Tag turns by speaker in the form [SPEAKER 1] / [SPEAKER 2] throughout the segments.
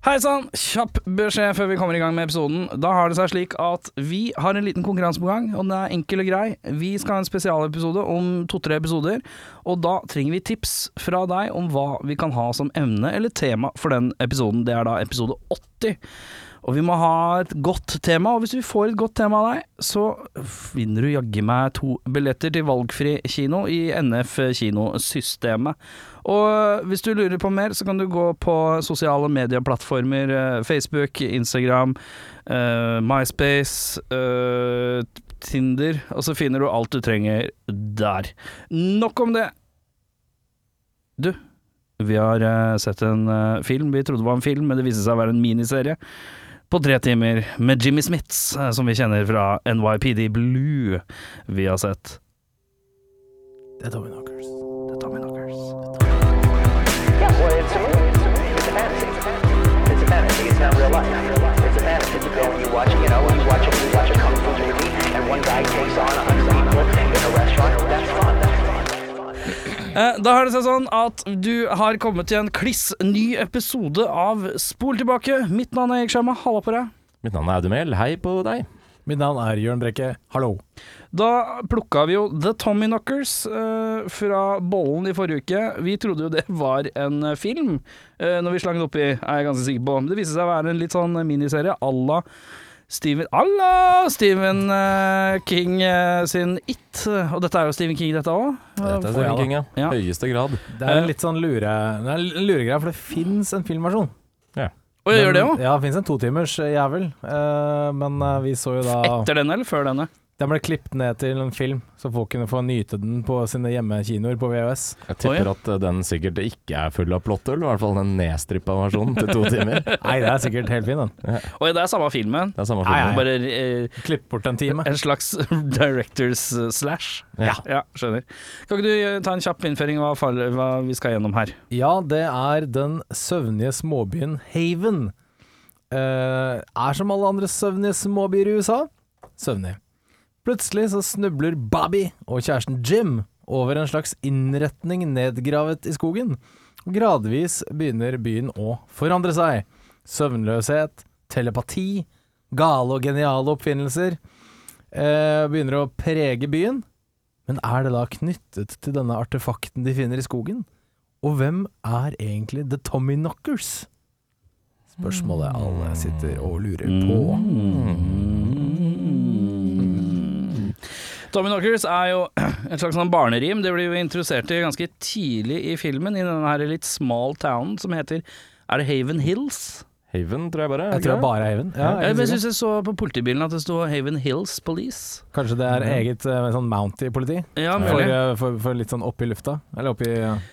[SPEAKER 1] Hei sann, kjapp beskjed før vi kommer i gang med episoden. Da har det seg slik at vi har en liten konkurranse på gang, og den er enkel og grei. Vi skal ha en spesialepisode om to-tre episoder, og da trenger vi tips fra deg om hva vi kan ha som emne eller tema for den episoden. Det er da episode 80. Og vi må ha et godt tema, og hvis vi får et godt tema av deg, så vinner du jaggu meg to billetter til valgfri kino i NF kinosystemet. Og hvis du lurer på mer, så kan du gå på sosiale medieplattformer. eh, Facebook, Instagram, uh, MySpace, uh, Tinder, og så finner du alt du trenger der. Nok om det. Du, vi har uh, sett en film. Vi trodde det var en film, men det viste seg å være en miniserie. På tre timer med Jimmy Smiths, eh, som vi kjenner fra NYPD Blue. Vi har sett
[SPEAKER 2] Det Tommy Knockers.
[SPEAKER 1] The Tommy
[SPEAKER 3] watch, you know, you watch a, you watch a kung fu movie, and one guy takes on a hundred people in a restaurant. That's fun. That's.
[SPEAKER 1] Eh, Da har det seg sånn at du har kommet til en kliss ny episode av Spol tilbake. Mitt navn er Erik Sjarma. Halla på deg.
[SPEAKER 4] Mitt navn er Audun hei på deg.
[SPEAKER 2] Mitt navn er Jørn Brekke. Hallo.
[SPEAKER 1] Da plukka vi jo The Tommy Knockers eh, fra bollen i forrige uke. Vi trodde jo det var en film uh, når vi slang den oppi, er jeg ganske sikker på. Det viste seg å være en litt sånn miniserie à la Stephen Alla Stephen eh, King eh, sin It. Og dette er jo Stephen King, dette òg.
[SPEAKER 4] Dette er
[SPEAKER 2] ja
[SPEAKER 4] Stephen. King, ja.
[SPEAKER 1] Ja.
[SPEAKER 4] Høyeste grad.
[SPEAKER 2] Det er en litt sånn lure, det er en luregreie, for det fins en filmversjon.
[SPEAKER 1] Og jeg gjør det
[SPEAKER 2] Men-
[SPEAKER 1] òg.
[SPEAKER 2] Ja, det fins en totimers eh, jævel. Eh, men eh, vi så jo da
[SPEAKER 1] Etter denne eller før denne?
[SPEAKER 2] Den ble klippet ned til en film, så folk kunne få nyte den på sine hjemmekinoer på VHS.
[SPEAKER 4] Jeg tipper at eh, den sikkert ikke er full av plottøl, i hvert fall den nedstrippa versjonen til to timer.
[SPEAKER 2] Nei, det er sikkert helt fin, den.
[SPEAKER 1] Og det er samme filmen.
[SPEAKER 4] Det er samme filmen.
[SPEAKER 2] nei.
[SPEAKER 1] Bare eh,
[SPEAKER 2] Klipp bort en time.
[SPEAKER 1] en slags directors eh, slash.
[SPEAKER 4] Ja.
[SPEAKER 1] Ja, skjønner. Kan ikke du eh, ta en kjapp innføring av hva, hva vi skal gjennom her?
[SPEAKER 2] Ja, det er den søvnige småbyen Haven. Eh, er som alle andre søvnige småbyer i USA søvnig. Plutselig så snubler Bobby og kjæresten Jim over en slags innretning nedgravet i skogen. Gradvis begynner byen å forandre seg. Søvnløshet, telepati, gale og geniale oppfinnelser eh, begynner å prege byen. Men er det da knyttet til denne artefakten de finner i skogen? Og hvem er egentlig The Tommy Knockers? Spørsmålet alle sitter og lurer på.
[SPEAKER 1] Tommy Knockers er jo et slags sånn barnerim. Det blir jo interessert i ganske tidlig i filmen, i denne her litt small townen som heter Er det Haven Hills?
[SPEAKER 4] Haven, tror jeg bare.
[SPEAKER 2] Jeg tror det er bare Haven. Ja,
[SPEAKER 1] Jeg,
[SPEAKER 2] jeg
[SPEAKER 1] jeg syns jeg så på politibilen at det sto Haven Hills Police.
[SPEAKER 2] Kanskje det er eget eh, sånn Mountie-politi?
[SPEAKER 1] Ja,
[SPEAKER 2] For, eh, for, for litt sånn opp i lufta? Eller opp i
[SPEAKER 1] Eh,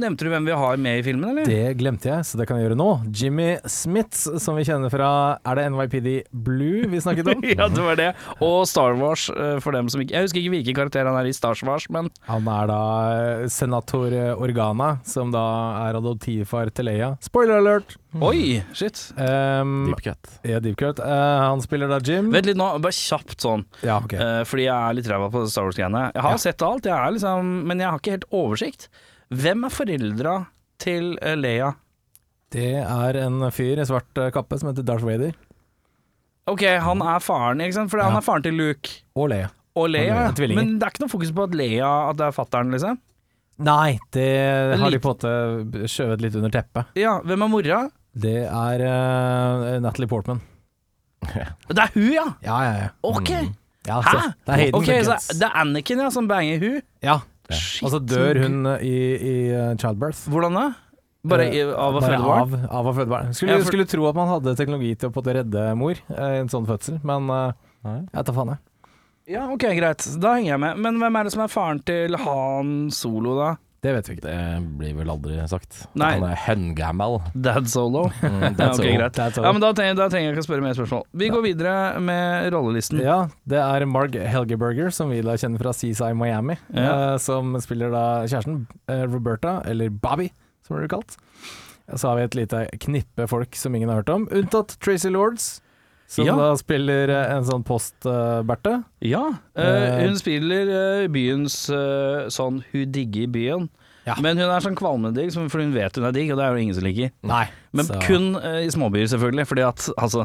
[SPEAKER 1] nevnte du hvem vi har med i filmen, eller?
[SPEAKER 2] Det glemte jeg, så det kan jeg gjøre nå. Jimmy Smith, som vi kjenner fra Er det NYPD Blue vi snakket om?
[SPEAKER 1] ja, det var det. Og Star Wars, eh, for dem som ikke Jeg husker ikke hvilken karakter han er i Star Wars, men
[SPEAKER 2] Han er da eh, senator eh, Organa, som da er adoptivfar til Leia. Spoiler alert!
[SPEAKER 1] Oi, shit.
[SPEAKER 2] Um,
[SPEAKER 4] Deep cut.
[SPEAKER 2] ja, Deep Cut. Uh, han spiller da Jim.
[SPEAKER 1] Vent litt nå, bare kjapt sånn.
[SPEAKER 2] Ja, okay.
[SPEAKER 1] uh, fordi jeg er litt ræva på Star Wars-greiene. Jeg har
[SPEAKER 2] Ja.
[SPEAKER 1] sett alt, jeg er liksom, men jeg har ikke helt oversikt. Hvem er foreldra til eh, Leia?
[SPEAKER 2] Det er en fyr i svart eh, kappe som heter Darth Vader.
[SPEAKER 1] Ok, han er faren, ikke sant? For
[SPEAKER 2] Ja.
[SPEAKER 1] han er faren til Luke
[SPEAKER 2] Og Leia.
[SPEAKER 1] og Leia.
[SPEAKER 2] og Leia.
[SPEAKER 1] Men det er ikke noe fokus på at Leia At det er fatteren, liksom?
[SPEAKER 2] Nei, det har de på en måte skjøvet litt under teppet.
[SPEAKER 1] Ja, hvem er mora?
[SPEAKER 2] Det er uh, Natalie Portman.
[SPEAKER 1] Det er hun, ja!
[SPEAKER 2] Ja, ja, ja.
[SPEAKER 1] Ok.
[SPEAKER 2] ja
[SPEAKER 1] Hæ?
[SPEAKER 2] det er Hayden.
[SPEAKER 1] okay, så det er Anakin ja, som banger hun?
[SPEAKER 2] ja.
[SPEAKER 1] Shit.
[SPEAKER 2] Og så dør hun eh, i, i eh, childbirth.
[SPEAKER 1] Hvordan da? Bare i,
[SPEAKER 2] Eh,
[SPEAKER 1] av å føde barn?
[SPEAKER 2] Av, av å føde barn. Skulle,
[SPEAKER 1] Ja, for-
[SPEAKER 2] skulle tro at man hadde teknologi til å på redde mor i en sånn fødsel, men
[SPEAKER 4] Nei.
[SPEAKER 2] jeg tar faen, jeg.
[SPEAKER 1] Ja, ok, greit. Da henger jeg med. Men hvem er det som er faren til Han Solo, da?
[SPEAKER 2] Det vet vi ikke.
[SPEAKER 4] Det blir vel aldri sagt.
[SPEAKER 1] Nei.
[SPEAKER 4] Han er høngammal.
[SPEAKER 1] Dad Solo?
[SPEAKER 4] Mm, that's
[SPEAKER 1] greit.
[SPEAKER 2] That's.
[SPEAKER 1] Ja, men da trenger, da trenger jeg ikke å spørre mer spørsmål. Vi går videre med rollelisten.
[SPEAKER 2] Ja, det er Marg Helgeberger, som vi da kjenner fra Seaside Miami,
[SPEAKER 1] Ja.
[SPEAKER 2] uh, som spiller da kjæresten uh, Roberta, eller Bobby, som det blir kalt. Så har vi et lite knippe folk som ingen har hørt om, unntatt Tracy Lords, som
[SPEAKER 1] Ja.
[SPEAKER 2] da spiller eh, en sånn post-Berthe.
[SPEAKER 1] Ja, uh, hun spiller uh, byens sånn Hun digger byen.
[SPEAKER 2] Ja.
[SPEAKER 1] Men hun er sånn kvalmedigg, digg, for hun vet hun er digg, og det er jo ingen som liker.
[SPEAKER 2] Nei.
[SPEAKER 1] Men
[SPEAKER 2] så-
[SPEAKER 1] kun uh, i småbyer, selvfølgelig, fordi at altså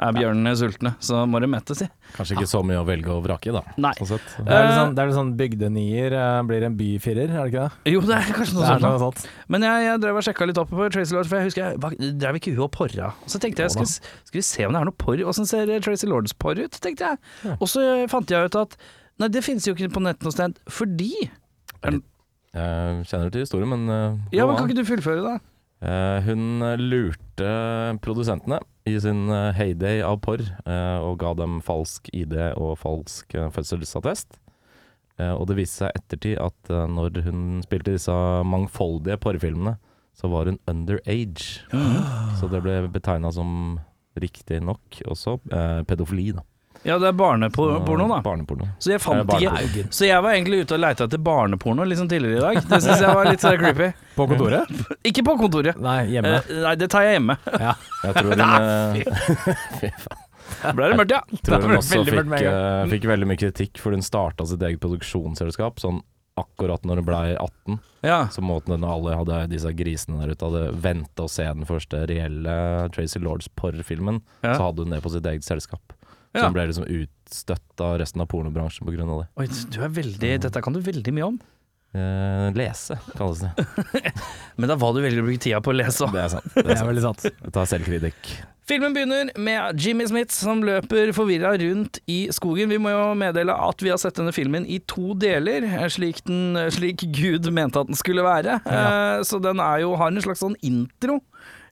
[SPEAKER 1] Er bjørnene sultne, så må de mettes i.
[SPEAKER 4] Kanskje ikke så mye å velge og vrake i, da.
[SPEAKER 1] Nei.
[SPEAKER 4] Sånn sett.
[SPEAKER 2] Det er litt
[SPEAKER 1] Eh,
[SPEAKER 2] sånn, det er litt sånn bygdenier uh, blir en byfirer, er det ikke det?
[SPEAKER 1] Jo, det er kanskje noe
[SPEAKER 2] Det er noe sånt.
[SPEAKER 1] Men jeg, jeg drev og sjekka litt opp på Tracy Lords, for jeg husker jeg hva- drev ikke hun og porra. Så tenkte jeg, skal, vi skal vi se om det er noe porr? Åssen ser Tracy Lords porr ut, tenkte jeg. Og så fant jeg ut at nei, det finnes jo ikke på nett noe sted, fordi
[SPEAKER 4] Jeg kjenner til historien, men uh,
[SPEAKER 1] Ja, men kan ikke du fullføre det?
[SPEAKER 4] Uh, hun lurte produsentene i sin heyday av porr, eh, og ga dem falsk ID og falsk fødselsattest. Eh, og det viste seg ettertid at når hun spilte disse mangfoldige porrfilmene, så var hun underage. Så det ble betegna som riktig nok også eh, pedofili, da.
[SPEAKER 1] Ja, det er barneporno, da.
[SPEAKER 4] Barneporno.
[SPEAKER 1] Så jeg fant ikke. Så jeg var egentlig ute og leita etter barneporno liksom tidligere i dag. Det syns jeg var litt sånn creepy.
[SPEAKER 2] På kontoret?
[SPEAKER 1] Ikke på kontoret.
[SPEAKER 2] Nei, hjemme.
[SPEAKER 1] Eh, nei, det tar jeg hjemme.
[SPEAKER 2] Ja.
[SPEAKER 4] Jeg tror hun, eh,
[SPEAKER 1] Ble det mørkt, ja.
[SPEAKER 4] Jeg
[SPEAKER 2] tror
[SPEAKER 4] hun også
[SPEAKER 2] veldig
[SPEAKER 4] fikk, eh, fikk veldig mye kritikk, for hun starta sitt eget produksjonsselskap sånn akkurat når hun blei 18.
[SPEAKER 1] ja.
[SPEAKER 4] Så måten den alle hadde disse grisene der ute hadde venta å se den første reelle Tracy Lords-porrfilmen,
[SPEAKER 1] Ja.
[SPEAKER 4] så hadde hun det på sitt eget selskap.
[SPEAKER 1] Ja.
[SPEAKER 4] Som ble liksom utstøtt av resten av pornobransjen av det.
[SPEAKER 1] Oi, du er veldig Dette kan du veldig mye om.
[SPEAKER 4] Eh, lese, kalles det.
[SPEAKER 1] Men da var du veldig å bruke tida på å lese.
[SPEAKER 4] Det er sant. Det
[SPEAKER 2] Det
[SPEAKER 4] er
[SPEAKER 2] er
[SPEAKER 4] sant.
[SPEAKER 2] veldig sant.
[SPEAKER 4] Jeg tar selvkritikk.
[SPEAKER 1] Filmen begynner med Jimmy Smith som løper forvirra rundt i skogen. Vi må jo meddele at vi har sett denne filmen i to deler, eh, slik, den, slik Gud mente at den skulle være. Eh, Så den er jo, har en slags sånn intro.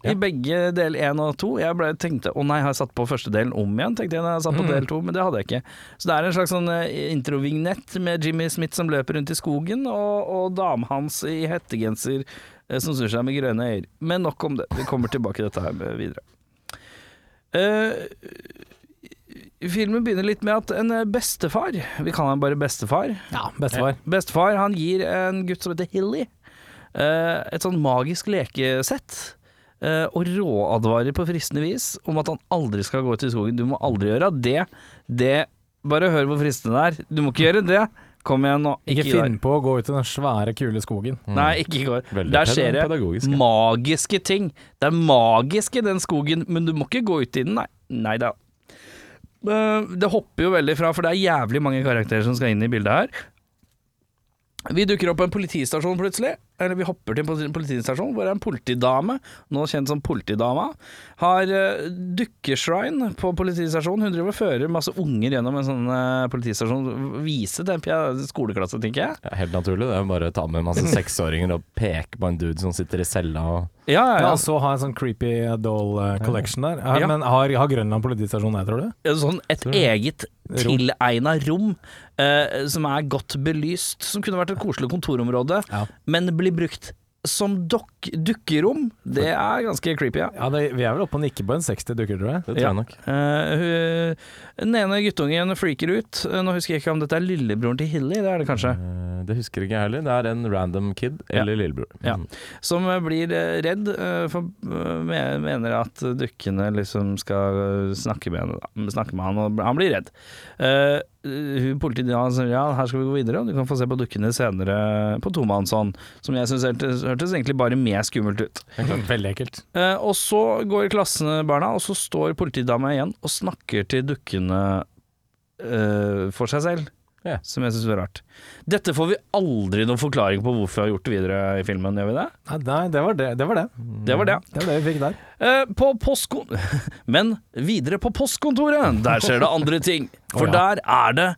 [SPEAKER 1] I begge del én og to. Jeg ble, tenkte å nei, har jeg satt på første delen om igjen? Tenkte jeg når jeg satt på del to, men det hadde jeg ikke. Så det er en slags sånn eh, introvignett med Jimmy Smith som løper rundt i skogen, og, og damen hans i hettegenser eh, som snur seg med grønne øyne. Men nok om det. Vi kommer tilbake til dette her videre. Uh, filmen begynner litt med at en bestefar, vi kaller han bare bestefar,
[SPEAKER 2] Ja, bestefar.
[SPEAKER 1] bestefar han gir en gutt som heter Hilly et sånn magisk lekesett. Eh, og råadvarer på fristende vis om at han aldri skal gå ut i skogen. Du må aldri gjøre det. Det Bare hør hvor fristende det er. Du må ikke gjøre det. Kom igjen nå.
[SPEAKER 2] Ikke
[SPEAKER 1] ikke
[SPEAKER 2] finn på å gå ut i den svære, kule skogen.
[SPEAKER 1] Nei, ikke i går.
[SPEAKER 4] Veldig
[SPEAKER 1] Der skjer det magiske ting. Det er magisk i den skogen, men du må ikke gå ut i den, nei. Nei da. Eh, Det hopper jo veldig fra, for det er jævlig mange karakterer som skal inn i bildet her. Vi dukker opp på en politistasjon plutselig. Eller vi hopper til en politistasjon hvor en politidame, nå kjent som Politidama, har uh, dukkeshrine på politistasjonen. Hun driver og fører masse unger gjennom en sånn eh, politistasjon. Vise til en skoleklasse, tenker jeg.
[SPEAKER 4] Ja, helt naturlig. Det er bare å ta med masse seksåringer og peke på en dude som sitter i cella og
[SPEAKER 1] Ja, ja,
[SPEAKER 2] Ja,
[SPEAKER 1] ja.
[SPEAKER 2] og så ha en sånn creepy doll eh, collection der. Ja,
[SPEAKER 1] Ja.
[SPEAKER 2] Men har, har Grønland politistasjon det, tror du?
[SPEAKER 1] Ja, Sånn et
[SPEAKER 4] Tror
[SPEAKER 1] eget tilegna rom eh, som er godt belyst, som kunne vært et koselig kontorområde,
[SPEAKER 2] Ja.
[SPEAKER 1] men blir brukt som dok dukkerom. Det er ganske creepy, ja.
[SPEAKER 2] Ja, det, Vi er vel oppe og nikker på en 60 dukker, tror jeg.
[SPEAKER 4] Det tror
[SPEAKER 1] Ja.
[SPEAKER 4] jeg nok.
[SPEAKER 1] Uh, hun- den ene guttungen freaker ut. Eh, Nå husker jeg ikke om dette er lillebroren til Hilly, det er det kanskje.
[SPEAKER 4] Uh, Det husker ikke jeg heller. Det er en random kid eller lillebror.
[SPEAKER 1] Ja. Som blir redd, for mener at dukkene liksom skal snakke med, henne, da. snakke med han, og han blir redd. Hun Politiet ja, sier ja, her skal vi gå videre, og du kan få se på dukkene senere på tomannshånd. Som jeg syns hørtes, hørtes egentlig bare mer skummelt ut.
[SPEAKER 2] Veldig ekkelt.
[SPEAKER 1] Uh, og så går klassene barna, og så står politidama igjen og snakker til dukkene uh, for seg selv.
[SPEAKER 4] Ja.
[SPEAKER 1] Som jeg syns var rart. Dette får vi aldri noen forklaring på hvorfor vi har gjort det videre i filmen, gjør vi det?
[SPEAKER 2] Nei, det, var det, det var det.
[SPEAKER 1] Det var det.
[SPEAKER 2] Det var det vi fikk der.
[SPEAKER 1] Eh, på postkon... Men videre på postkontoret, der skjer det andre ting. For
[SPEAKER 2] oh, ja.
[SPEAKER 1] der er det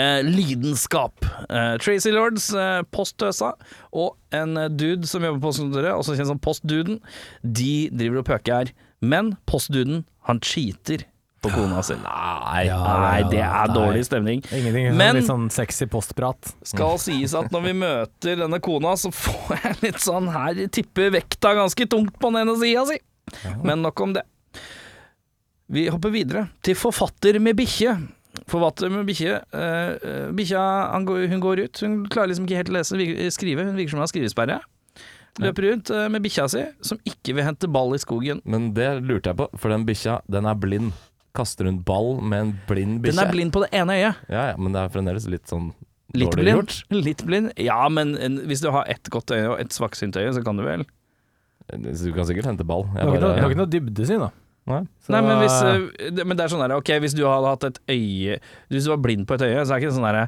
[SPEAKER 1] eh, lidenskap. Eh, Tracy Lords, eh, posttøsa, og en dude som jobber på postkontoret, også kjent som Postduden, de driver og pøker her. Men postduden, han cheater på kona si. Nei, nei, det er dårlig stemning.
[SPEAKER 2] Ingenting
[SPEAKER 1] Men-
[SPEAKER 2] litt sånn sexy postprat.
[SPEAKER 1] Skal sies at når vi møter denne kona, så får jeg litt sånn her tipper vekta ganske tungt på den ene sida si. Men nok om det. Vi hopper videre til forfatter med bikkje. Forfatter med bikkje. eh, eh, Bikkja hun går ut. Hun klarer liksom ikke helt å lese skrive. Hun virker som hun har skrivesperre. Løper rundt eh, med bikkja si, som ikke vil hente ball i skogen.
[SPEAKER 4] Men det lurte jeg på, for den bikkja, den er blind. Kaster hun ball med en blind bikkje?
[SPEAKER 1] Den er blind på det ene øyet.
[SPEAKER 4] Ja, ja, men det er fremdeles litt sånn
[SPEAKER 1] Litt
[SPEAKER 4] Dårlig
[SPEAKER 1] blind.
[SPEAKER 4] gjort.
[SPEAKER 1] Litt blind. Ja, men en, hvis du har ett godt øye og ett svaksynt øye, så kan du vel
[SPEAKER 4] Så Du kan sikkert hente ball.
[SPEAKER 2] Du
[SPEAKER 4] Jeg
[SPEAKER 2] har ikke du har ikke noe dybdesyn, da.
[SPEAKER 4] Nei.
[SPEAKER 2] Så,
[SPEAKER 1] Nei, men hvis eh, Men det er sånn der, ok, hvis du hadde hatt et øye Hvis du var blind på et øye, så er det ikke sånn derre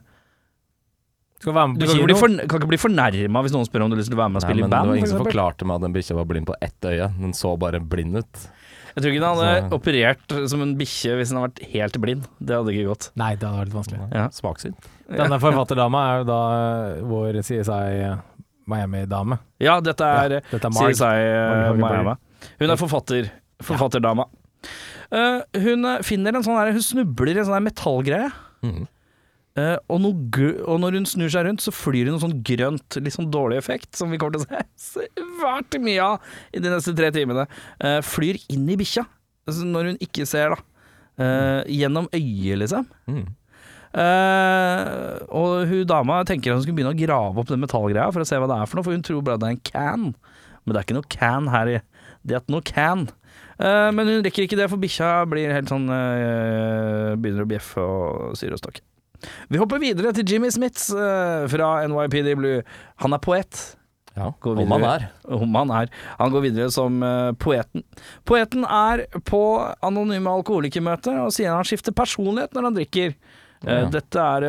[SPEAKER 2] skal være med
[SPEAKER 1] Du kan ikke bli, for, kan ikke bli fornærma hvis noen spør om du har lyst til å være med og
[SPEAKER 4] Nei,
[SPEAKER 1] spille
[SPEAKER 4] men
[SPEAKER 1] i band.
[SPEAKER 4] det var
[SPEAKER 1] for
[SPEAKER 4] ingen som forklarte meg at den bikkja var blind på ett øye. Den så bare blind ut.
[SPEAKER 1] Jeg tror ikke den hadde
[SPEAKER 4] Så-
[SPEAKER 1] operert som en bikkje hvis den hadde vært helt blind. Det hadde ikke gått.
[SPEAKER 2] Nei, det hadde vært vanskelig.
[SPEAKER 1] Ja.
[SPEAKER 4] Svaksynt.
[SPEAKER 2] Denne forfatterdama er jo da eh, vår CSI Miami-dame.
[SPEAKER 1] Ja, dette er
[SPEAKER 2] Ja, dette er Marg.
[SPEAKER 1] CSI
[SPEAKER 2] Marg
[SPEAKER 1] Miami. Hun er forfatter. Forfatterdama. Eh, hun eh, finner en sånn her Hun snubler i en sånn her metallgreie.
[SPEAKER 4] Mhm.
[SPEAKER 1] Eh, og, og når hun snur seg rundt, så flyr det noe sånn grønt, litt sånn dårlig effekt, som vi kommer til å se svært mye av i de neste tre timene. Uh, flyr inn i bikkja, altså når hun ikke ser, da. Uh, gjennom øyet, liksom. Mm. Og hun dama tenker at hun skal begynne å grave opp den metallgreia for å se hva det er for noe, for hun tror bare det er en can. Men det er ikke noe can her. i- Det er noe can. Men hun rekker ikke det, for bikkja blir helt sånn Begynner å bjeffe og syre og stokke. Vi hopper videre til Jimmy Smiths eh, fra NYPD Blue. Han er poet.
[SPEAKER 4] Ja, om
[SPEAKER 1] han
[SPEAKER 4] er.
[SPEAKER 1] Om han er. Han går videre som eh, poeten. Poeten er på anonyme alkoholikermøter og sier han skifter personlighet når han drikker. Eh,
[SPEAKER 4] Ja.
[SPEAKER 1] dette, er,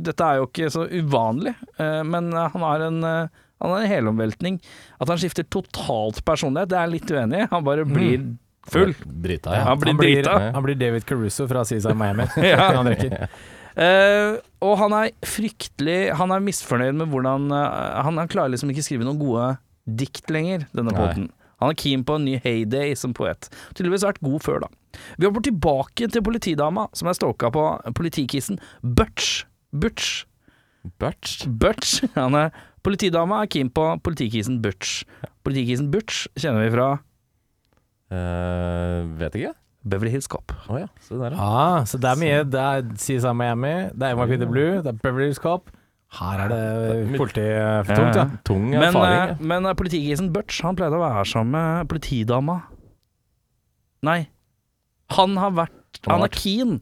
[SPEAKER 1] dette er jo ikke så uvanlig, eh, men han har en han har en helomveltning. At han skifter totalt personlighet, det er jeg litt uenig i. Han bare blir full.
[SPEAKER 4] Drita,
[SPEAKER 1] Ja, han blir
[SPEAKER 2] han, blir,
[SPEAKER 1] drita.
[SPEAKER 2] han blir David Caruso fra CSI Miami.
[SPEAKER 1] Ja. Eh, og han er fryktelig Han er misfornøyd med hvordan uh, han, han klarer liksom ikke skrive noen gode dikt lenger, denne poeten. Han er keen på en ny heyday som poet. Tydeligvis vært god før, da. Vi hopper tilbake til politidama som er stalka på politikissen Butch. Butch.
[SPEAKER 4] Butch.
[SPEAKER 1] Butch. Han er, politidama er keen på politikissen Butch. Politikissen Butch kjenner vi fra
[SPEAKER 4] uh, vet ikke.
[SPEAKER 1] Beverly Hills Cop.
[SPEAKER 4] Oh, ja, se der, ja.
[SPEAKER 2] Ah, så det er mye. Det er CSI Miami, det er NYPD Blue, det er Beverly Hills Cop. Her er det polititungt, tungt, ja.
[SPEAKER 4] Tung erfaring.
[SPEAKER 1] Men, men eh, politikissen Butch Han pleide å være sammen med politidama. Nei. Han har vært
[SPEAKER 4] Han
[SPEAKER 1] Han er keen.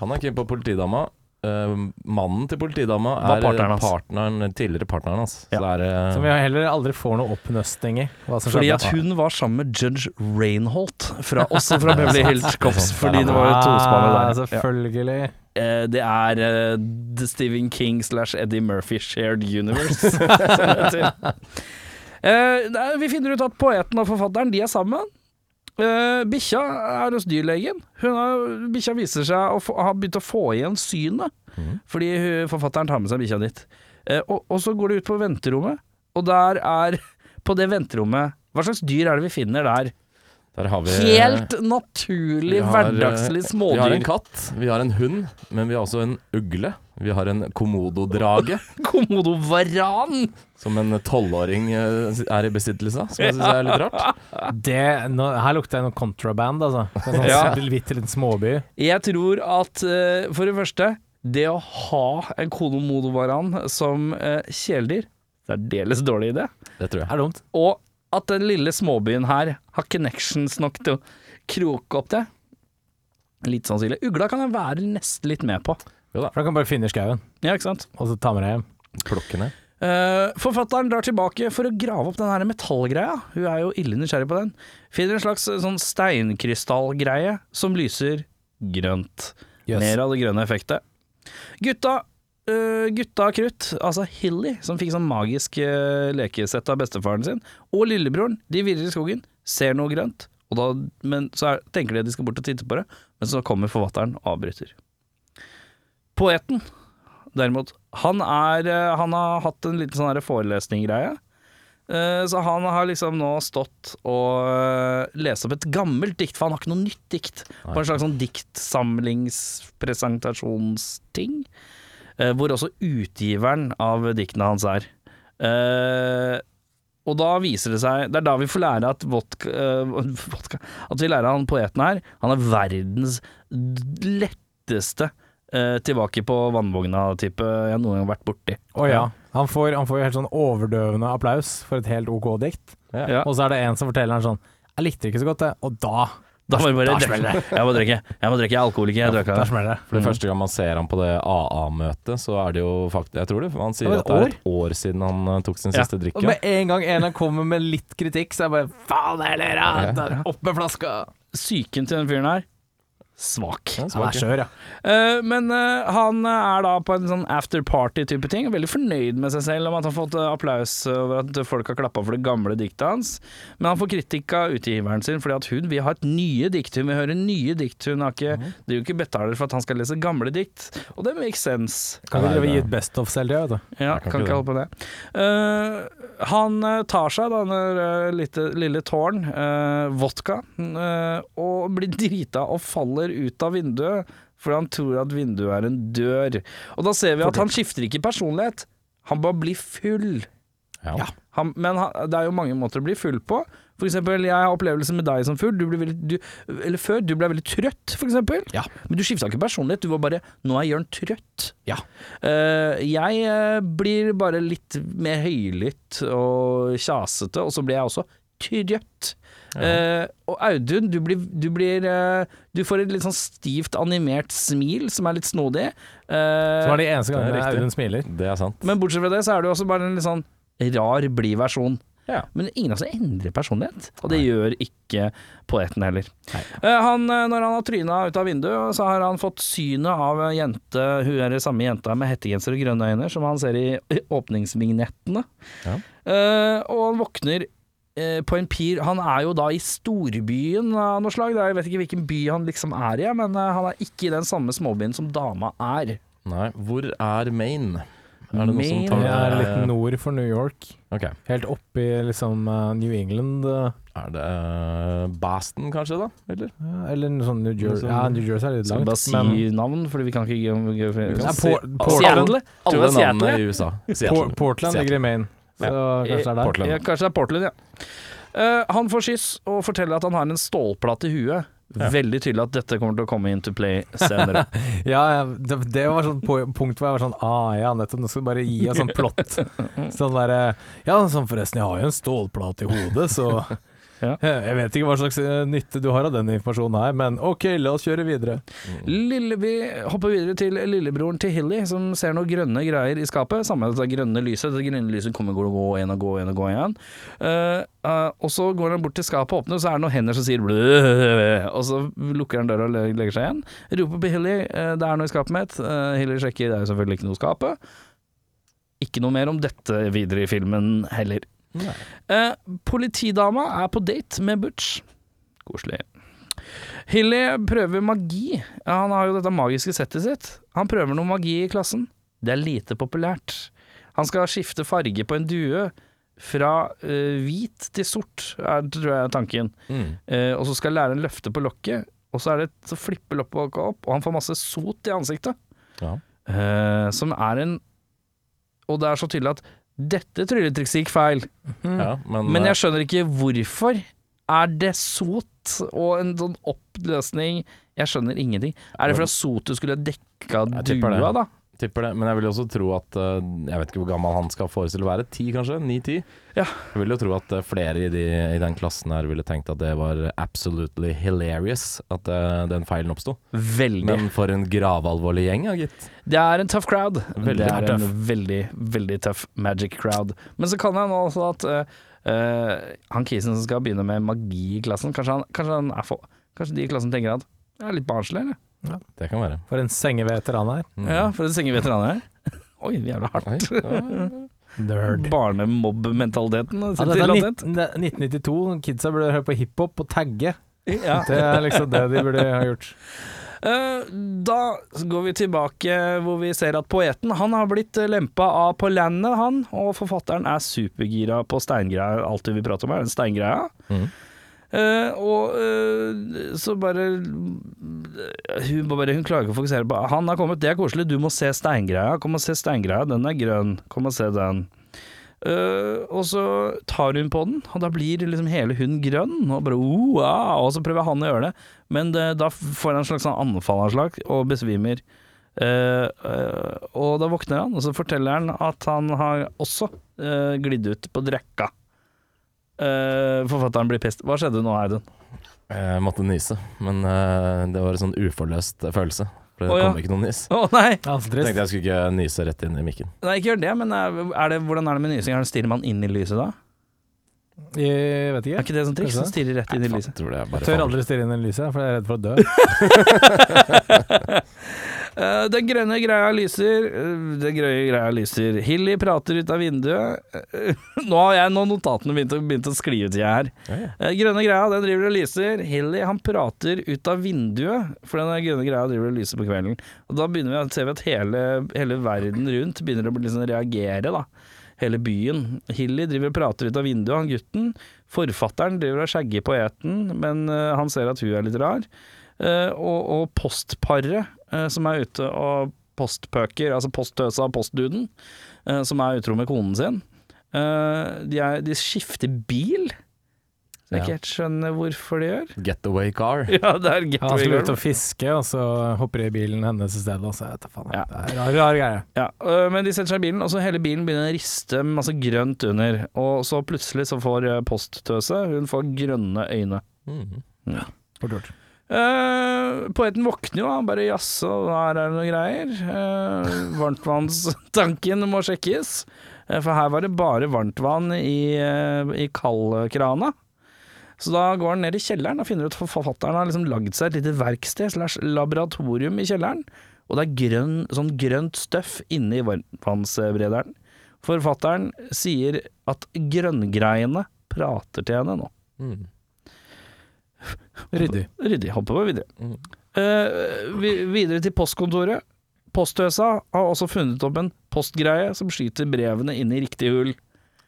[SPEAKER 4] Han er keen på politidama. Eh, mannen til politidama er
[SPEAKER 1] partneren hans.
[SPEAKER 4] partneren, tidligere partneren hans.
[SPEAKER 1] Ja.
[SPEAKER 4] Så det er, eh,
[SPEAKER 2] Som vi heller aldri får noe oppnøsting i. Hva som
[SPEAKER 1] Fordi at hun var sammen med judge Reinholt, fra, også fra Beverly Hills Cops. Fordi det var jo tospannet
[SPEAKER 2] Ah,
[SPEAKER 1] der. Ja.
[SPEAKER 2] Selvfølgelig.
[SPEAKER 1] Eh, Det er eh, The Stephen King slash Eddie Murphy Shared Universe. Eh, er- vi finner ut at poeten og forfatteren De er sammen. Uh, bikkja er hos dyrlegen. Bikkja viser seg å få, ha begynt å få igjen synet,
[SPEAKER 4] mm.
[SPEAKER 1] fordi hun, forfatteren tar med seg bikkja dit. Uh, og, og så går du ut på venterommet, og der er På det venterommet Hva slags dyr er det vi finner der?
[SPEAKER 4] der har vi
[SPEAKER 1] Helt naturlig,
[SPEAKER 4] har,
[SPEAKER 1] hverdagslig smådyr.
[SPEAKER 4] Vi har en katt, vi har en hund, men vi har også en ugle. Vi har en komododrage,
[SPEAKER 1] Komodo varan!
[SPEAKER 4] som en tolvåring eh, er i besittelse av, som jeg syns er litt rart.
[SPEAKER 2] Det, nå, her lukter jeg noe contraband, altså. En sånn
[SPEAKER 1] Ja.
[SPEAKER 2] til en småby.
[SPEAKER 1] Jeg tror at eh, for det første, det å ha en komodovaran som uh, kjæledyr, særdeles dårlig idé.
[SPEAKER 4] Det tror jeg.
[SPEAKER 2] Er dumt.
[SPEAKER 1] Og at den lille småbyen her har connections nok til å kroke opp det. Litt sannsynlig. Ugla kan jeg være nesten litt med på.
[SPEAKER 2] For da kan du bare finne i skauen,
[SPEAKER 1] Ja, ikke sant?
[SPEAKER 2] og så ta med deg hjem.
[SPEAKER 4] Plukke ned.
[SPEAKER 1] Eh, forfatteren drar tilbake for å grave opp den her metallgreia. Hun er jo ille nysgjerrig på den. Finner en slags eh, sånn steinkrystallgreie som lyser grønt.
[SPEAKER 2] Jøss.
[SPEAKER 1] Mer av det grønne effektet. Gutta øh, Gutta krutt, altså Hilly, som fikk sånn magisk øh, lekesett av bestefaren sin, og lillebroren, de virrer i skogen, ser noe grønt, og da, men så er, tenker de at de skal bort og titte på det, men så kommer forfatteren og avbryter. Poeten, derimot, han, er, øh, han har hatt en liten sånn forelesning-greie. Eh, Så han har liksom nå stått og øh, lest opp et gammelt dikt, for han har ikke noe nytt dikt. På en slags sånn diktsamlingspresentasjonsting. eh, Hvor også utgiveren av diktene hans er. Eh, og da viser det seg Det er da vi får lære at vodka, eh, vodka At vi lærer han poeten her Han er verdens letteste eh, tilbake på vannvogna-type jeg noen gang har vært borti.
[SPEAKER 2] Å ja. Han får, han får helt sånn overdøvende applaus for et helt OK dikt.
[SPEAKER 1] Ja.
[SPEAKER 2] Og så er det en som forteller han sånn Jeg likte det ikke så godt, det. Og da
[SPEAKER 1] Da var det bare
[SPEAKER 2] Da det.
[SPEAKER 1] Jeg må drikke. Jeg må drikke. Jeg er alkoholiker. Jeg drar
[SPEAKER 2] Der det.
[SPEAKER 4] For det første gang man ser han på det AA-møtet, så er det jo faktisk Jeg tror det, han sier
[SPEAKER 2] Det
[SPEAKER 4] at det er
[SPEAKER 2] et
[SPEAKER 4] år siden han eh, tok sin
[SPEAKER 1] Ja.
[SPEAKER 4] siste
[SPEAKER 2] Og
[SPEAKER 4] drikke.
[SPEAKER 2] med en gang en kommer med litt kritikk, så er jeg bare Faen heller, ja! Opp med flaska!
[SPEAKER 1] Psyken til den fyren her svak.
[SPEAKER 4] Ja,
[SPEAKER 2] Han er skjør, ja.
[SPEAKER 1] Uh, men uh, han er da på en sånn after party-type ting. Veldig fornøyd med seg selv om at han har fått eh, applaus over at folk har klappa for det gamle diktet hans. Men han får kritikk av utgiveren sin fordi at hun vil ha et nye dikt. Hun vil høre nye dikt. Hun har ikke, driver jo ikke betaler for at han skal lese gamle dikt. Og det makes sense.
[SPEAKER 2] Kan vi gi et best of selv, det, vet du.
[SPEAKER 1] Ja,
[SPEAKER 4] kan
[SPEAKER 1] kan
[SPEAKER 4] ikke
[SPEAKER 1] holde på det. Uh, han eh, tar seg denne uh, lille, lille tårn, eh, vodka, eh, og blir drita og faller ut av vinduet fordi han tror at vinduet er en dør. Og da ser vi at han skifter ikke personlighet, han bare blir full.
[SPEAKER 4] Ja.
[SPEAKER 1] Han, men han, det er jo mange måter å bli full på. For eksempel, jeg har opplevelse med deg som full. Du ble veldig, du, eller før, du ble veldig trøtt, for eksempel.
[SPEAKER 2] Ja.
[SPEAKER 1] Men du skifta ikke personlighet, du var bare 'nå er Jørn trøtt'.
[SPEAKER 2] Ja.
[SPEAKER 1] Uh, jeg uh, blir bare litt mer høylytt og kjasete, og så blir jeg også trøtt. Uh, og Audun, du blir, du blir uh, Du får et litt sånn stivt animert smil som er litt snodig. Uh,
[SPEAKER 2] Som er de eneste
[SPEAKER 4] det
[SPEAKER 2] gangene
[SPEAKER 4] riktig.
[SPEAKER 2] Audun smiler.
[SPEAKER 4] Det er sant.
[SPEAKER 1] men bortsett fra det, så er du også bare en litt sånn rar, blid versjon.
[SPEAKER 4] Ja.
[SPEAKER 1] Men ingen av oss endrer personlighet, og det gjør ikke poeten heller.
[SPEAKER 2] Nei.
[SPEAKER 1] Eh, han, når han har tryna ut av vinduet, så har han fått synet av en jente, hun er den samme jenta med hettegenser og grønne øyne, som han ser i åpningsvignettene.
[SPEAKER 4] Ja.
[SPEAKER 1] Eh, og han våkner på en pir Han er jo da i storbyen av noe slag. Jeg vet ikke hvilken by han liksom er i, men eh, han er ikke i den samme småbyen som dama er.
[SPEAKER 4] Nei, hvor er Maine? Er det noe som
[SPEAKER 1] Maine
[SPEAKER 4] tar
[SPEAKER 2] Det er
[SPEAKER 1] Eh,
[SPEAKER 2] litt nord for New York.
[SPEAKER 4] Okay.
[SPEAKER 2] Helt oppi liksom eh, New England. eh,
[SPEAKER 4] Er det Baston Boston, kanskje, da? Eller?
[SPEAKER 2] ja, eller noe sånn New Jersey.
[SPEAKER 4] Sånn-
[SPEAKER 2] Ja, New Jersey er litt langt.
[SPEAKER 1] bare si navn, fordi vi kan ikke si-
[SPEAKER 2] Portland.
[SPEAKER 4] Alle navnene i USA.
[SPEAKER 2] Portland ligger i Maine, så kanskje det er der.
[SPEAKER 4] Portland.
[SPEAKER 1] Ja, kanskje det er Portland, ja. Eh, han får skyss og forteller at han har en stålplate i huet.
[SPEAKER 4] Ja.
[SPEAKER 1] Veldig tydelig at dette kommer til å komme into play senere.
[SPEAKER 2] Ja, ja, det, det var sånn punkt hvor jeg var sånn Ah, ja, nettopp. Nå skal du bare gi oss sånn plott. Sånn derre Ja, sånn forresten, jeg har jo en stålplate i hodet, så
[SPEAKER 1] Ja.
[SPEAKER 2] Jeg vet ikke hva slags eh, nytte du har av den informasjonen her, men ok, la oss kjøre videre.
[SPEAKER 1] Lille, vi hopper videre til lillebroren til Hilly, som ser noen grønne greier i skapet. Samme med det grønne lyset. Det grønne lyset kommer går og går igjen og går igjen og går igjen. Uh, uh, og så går han bort til skapet og åpner, og så er det noen hender som sier blø, og så lukker han døra og legger seg igjen. Roper på Hilly, uh, det er noe i skapet mitt. Eh, Hilly sjekker, det er jo selvfølgelig ikke noe i skapet. Ikke noe mer om dette videre i filmen heller. Eh, politidama er på date med Butch. Koselig. Hilly prøver magi. Ja, Han har jo dette magiske settet sitt. Han prøver noe magi i klassen. Det er lite populært. Han skal skifte farge på en due fra eh, hvit til sort, er, tror jeg er tanken.
[SPEAKER 4] Mm.
[SPEAKER 1] Eh, og så skal læreren løfte på lokket, og så, er det, så flipper lokket opp, og han får masse sot i ansiktet.
[SPEAKER 4] Ja.
[SPEAKER 1] Eh, som er en Og det er så tydelig at dette trylletrikset gikk feil.
[SPEAKER 4] ja, men,
[SPEAKER 1] Men
[SPEAKER 4] eh,
[SPEAKER 1] jeg skjønner ikke hvorfor. Er det sot og en sånn oppløsning Jeg skjønner ingenting. Er det fordi sotet skulle dekka dua, da?
[SPEAKER 4] Tipper det. Men jeg vil også tro at eh, Jeg vet ikke hvor gammel han skal forestille å være. Ti, kanskje? Ni-ti?
[SPEAKER 1] Ja.
[SPEAKER 4] Jeg vil jo tro at eh, flere i, de, i den klassen her ville tenkt at det var absolutely hilarious at eh, den feilen oppsto.
[SPEAKER 1] Veldig.
[SPEAKER 4] Men for en gravalvorlig gjeng, ja, gitt.
[SPEAKER 1] det er en tough crowd.
[SPEAKER 4] Veldig
[SPEAKER 1] det er
[SPEAKER 4] tøff.
[SPEAKER 1] en veldig, veldig tøff magic crowd. Men så kan jeg nå også at uh, Uh, han kisen som skal begynne med magi i klassen, kanskje, han, kanskje, han er for, kanskje de i klassen tenker at det er litt barnslig, eller?
[SPEAKER 4] Det kan være.
[SPEAKER 2] For en sengeveteran her.
[SPEAKER 4] Mm.
[SPEAKER 1] Ja, for en sengeveteran her. Oi, jævla hardt.
[SPEAKER 4] Ja.
[SPEAKER 2] Nerd.
[SPEAKER 1] Barnemobb-mentaliteten.
[SPEAKER 2] Ja,
[SPEAKER 1] sitter
[SPEAKER 2] er 19, det er 1992. Kidsa burde høre på hiphop og tagge.
[SPEAKER 1] Ja.
[SPEAKER 2] Det er liksom det de burde ha gjort.
[SPEAKER 1] Eh, Da går vi tilbake hvor vi ser at poeten Han har blitt lempa av på landet, han. Og forfatteren er supergira på steingreia. Alt det vi prater om er en steingreia.
[SPEAKER 4] Mhm.
[SPEAKER 1] Eh, og uh, så bare hun, bare hun ikke å fokusere på Han har kommet, det er koselig, du må se steingreia. Kom og se steingreia, den er grønn. Kom og se den. Uh, og så tar hun på den, og da blir liksom hele hunden grønn. Og bare ah, Og så prøver han å gjøre det, men det, da får han en slags sånn anfallanslag og besvimer. Eh, eh, og da våkner han, og så forteller han at han har også uh, glidd ut på drekka. Eh, forfatteren blir pest. Hva skjedde nå, Audun?
[SPEAKER 4] Jeg måtte nyse, men uh, det var en sånn uforløst følelse. For det
[SPEAKER 1] oh, ja.
[SPEAKER 4] kom ikke noen nys.
[SPEAKER 1] Oh, nei.
[SPEAKER 2] Ja, så.
[SPEAKER 4] Tenkte jeg skulle ikke nyse rett inn i mikken.
[SPEAKER 1] nei, ikke gjør det, men er, er det, hvordan er det med nysing? Er det man inn i lyset da?
[SPEAKER 2] Jeg vet ikke.
[SPEAKER 1] Er
[SPEAKER 2] ikke.
[SPEAKER 1] det sånn triks? Stirrer rett inn i lyset.
[SPEAKER 4] Jeg, er
[SPEAKER 2] Tør aldri stirre inn i lyset, for jeg er redd for å dø.
[SPEAKER 1] Eh, den grønne greia lyser. eh, Den grønne greia lyser. Hilly prater ut av vinduet. Nå har jeg nå notatene begynt å, begynt å skli ut i her.
[SPEAKER 4] Ja, ja.
[SPEAKER 1] Eh, grønne greia, den driver og lyser. Hilly han prater ut av vinduet, for den grønne greia driver og lyser på kvelden. Og da begynner vi å se at hele, hele verden rundt begynner å liksom reagere, da. Hele byen. Hilly driver og prater ut av vinduet, han gutten. Forfatteren driver og skjegger poeten, men eh, han ser at hun er litt rar. Eh, og, og postparet eh, som er ute og postpøker, altså posttøsa og postduden, som er utro med konen sin. De, er, de skifter bil. Så jeg
[SPEAKER 2] Ja.
[SPEAKER 1] ikke helt skjønner hvorfor de gjør.
[SPEAKER 4] Getaway car.
[SPEAKER 1] Ja, det er getaway Han
[SPEAKER 2] skulle ut og fiske, og så hopper de i bilen hennes i stedet. Og så vet jeg faen.
[SPEAKER 1] Ja.
[SPEAKER 2] Det er rar, rar greie.
[SPEAKER 1] Ja, men de setter seg i bilen, og så hele bilen begynner å riste masse grønt under. Og så plutselig så får posttøse, hun får grønne øyne.
[SPEAKER 4] Mm.
[SPEAKER 2] Fort gjort.
[SPEAKER 1] Uh, poeten våkner jo, han bare jaså, her er det noe greier. Uh, varmtvannstanken må sjekkes. uh, for her var det bare varmtvann i, uh, i kaldkrana. Så da går han ned i kjelleren og finner ut at forfatteren har liksom lagd seg et lite verksted slash laboratorium i kjelleren. Og det er grønn, sånn grønt støff inne i vannsbrederen. Forfatteren sier at grønngreiene prater til henne nå.
[SPEAKER 4] Mm.
[SPEAKER 2] Ryddig.
[SPEAKER 1] Ryddig. Hopper vi videre.
[SPEAKER 4] Mm.
[SPEAKER 1] Uh, vi, videre til postkontoret. Posthøsa har også funnet opp en postgreie som skyter brevene inn i riktig hull.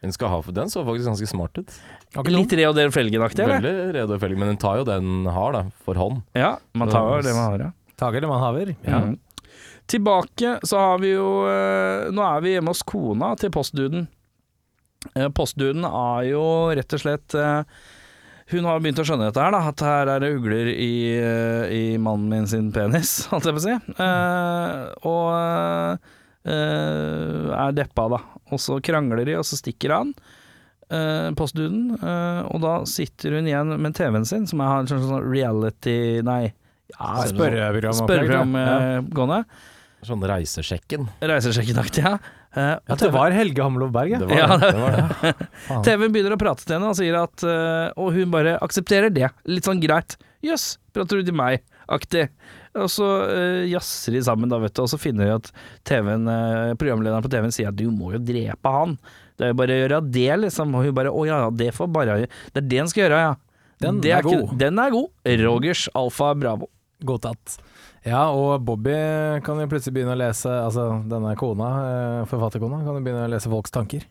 [SPEAKER 4] Den, skal ha, den så faktisk ganske smart ut.
[SPEAKER 1] Litt Re og Del Felgen-aktig, eller?
[SPEAKER 4] Veldig rede og felg, men den tar jo det den har, da, for hånd.
[SPEAKER 1] Ja, man tar jo det man har, ja.
[SPEAKER 2] Tager det man haver.
[SPEAKER 1] Ja. Tilbake så har vi jo eh, Nå er vi hjemme hos kona til postduden. Eh, postduden er jo rett og slett eh, Hun har begynt å skjønne dette her, da. At her er det ugler i, i mannen min sin penis, holdt jeg på å si. Eh, og eh, er deppa, da. Og så krangler de, og så stikker han. Uh, postduden, uh, og da sitter hun igjen med TV-en sin, som er en sånn reality Nei, ja,
[SPEAKER 2] Spørreprogram.
[SPEAKER 1] spørreprogram
[SPEAKER 2] Ja.
[SPEAKER 1] eh, gående.
[SPEAKER 4] Sånn reisesjekken.
[SPEAKER 1] Reisesjekkenaktig, ja. Uh,
[SPEAKER 2] Ja, det
[SPEAKER 1] TV
[SPEAKER 2] var Helge Hamlov Berg, ja.
[SPEAKER 4] Det var
[SPEAKER 1] Ja,
[SPEAKER 4] det. det, var
[SPEAKER 2] ja.
[SPEAKER 1] TV-en begynner å prate til henne og sier at eh, Og hun bare aksepterer det. Litt sånn greit. Jøss, prater du til meg? Aktig. Og så uh, jazzer de sammen, da, vet du, og så finner de at eh, programlederen på TV-en sier at du må jo drepe han. Det er jo bare å gjøre det, liksom. Og hun bare å ja, det får bare Det er det han skal gjøre, ja.
[SPEAKER 2] Den
[SPEAKER 1] det
[SPEAKER 2] er
[SPEAKER 1] ikke-
[SPEAKER 2] god.
[SPEAKER 1] Den er god. Rogers Alfa Bravo.
[SPEAKER 2] Godtatt. Ja, og Bobby kan jo plutselig begynne å lese Altså denne kona, eh, forfatterkona, kan jo begynne å lese folks tanker.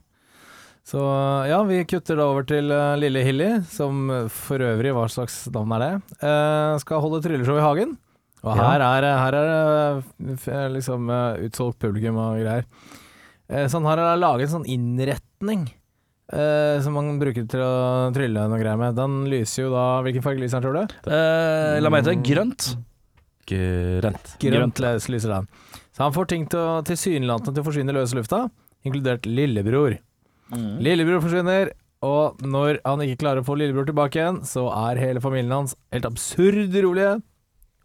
[SPEAKER 2] Så ja, vi kutter da over til uh, lille Hilly, som for øvrig, hva slags navn er det? Uh, skal holde trylleshow i hagen. Og
[SPEAKER 1] Ja.
[SPEAKER 2] her er, her er det eh, liksom utsolgt publikum og greier. Eh, så han har laget en sånn innretning eh, som man bruker til å trylle noe greier med. Den lyser jo da Hvilken farge lyser den, tror du?
[SPEAKER 1] Eh, la meg hete grønt.
[SPEAKER 4] Grønt.
[SPEAKER 2] Grønt lyser den. Så han får ting til å tilsynelatende til å forsvinne i løse lufta, inkludert lillebror. Lillebror forsvinner, og når han ikke klarer å få lillebror tilbake igjen, så er hele familien hans helt absurd urolige,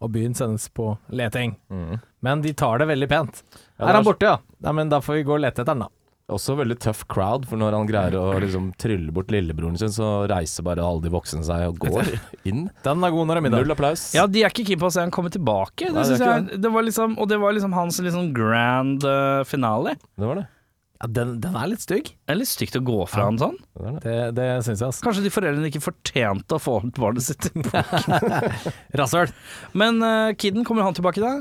[SPEAKER 2] og byen sendes på leting.
[SPEAKER 4] Mm.
[SPEAKER 2] Men de tar det veldig pent.
[SPEAKER 4] Ja,
[SPEAKER 2] er han borte, ja? Nei, men da får vi gå og lete etter han, da.
[SPEAKER 4] Også veldig tøff crowd, for når han greier å liksom trylle bort lillebroren sin, så reiser bare alle de voksne seg og går inn.
[SPEAKER 2] Den er god når det er middag.
[SPEAKER 4] Null applaus.
[SPEAKER 1] Ja, de er ikke keen på å se han komme tilbake. Det
[SPEAKER 4] Nei, det
[SPEAKER 1] jeg, det var liksom, og det var liksom hans liksom grand eh, finale.
[SPEAKER 4] Det var det.
[SPEAKER 2] Ja, den, den er litt stygg.
[SPEAKER 1] Det er litt stygt å gå fra en sånn.
[SPEAKER 4] det, det.
[SPEAKER 2] Syns jeg, altså.
[SPEAKER 1] Kanskje de foreldrene ikke fortjente å få barnet sitt.
[SPEAKER 2] Rasshøl.
[SPEAKER 1] Men uh, kiden, kommer han tilbake da?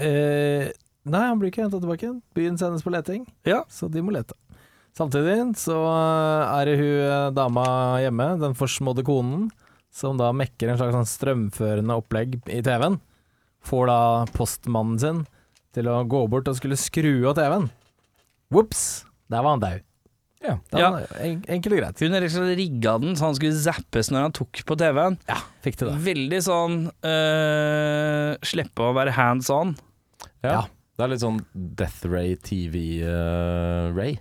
[SPEAKER 2] Eh, nei, han blir ikke henta tilbake. Byen sendes på leting.
[SPEAKER 1] Ja.
[SPEAKER 2] så de må lete. Samtidig så er det hun eh, dama hjemme, den forsmådde konen, som da mekker en slags sånn strømførende opplegg i TV-en. Får da postmannen sin til å gå bort og skulle skru av TV-en. Ops, der var han daud.
[SPEAKER 4] Ja.
[SPEAKER 1] Ja.
[SPEAKER 2] en, enkelt og greit.
[SPEAKER 1] Hun rigga den så han skulle zappes når han tok på TV-en.
[SPEAKER 2] Ja, fikk det da.
[SPEAKER 1] Veldig sånn øh, Slippe å være hands on.
[SPEAKER 4] Ja.
[SPEAKER 2] Ja.
[SPEAKER 4] Det er litt sånn Death Ray TV-Ray.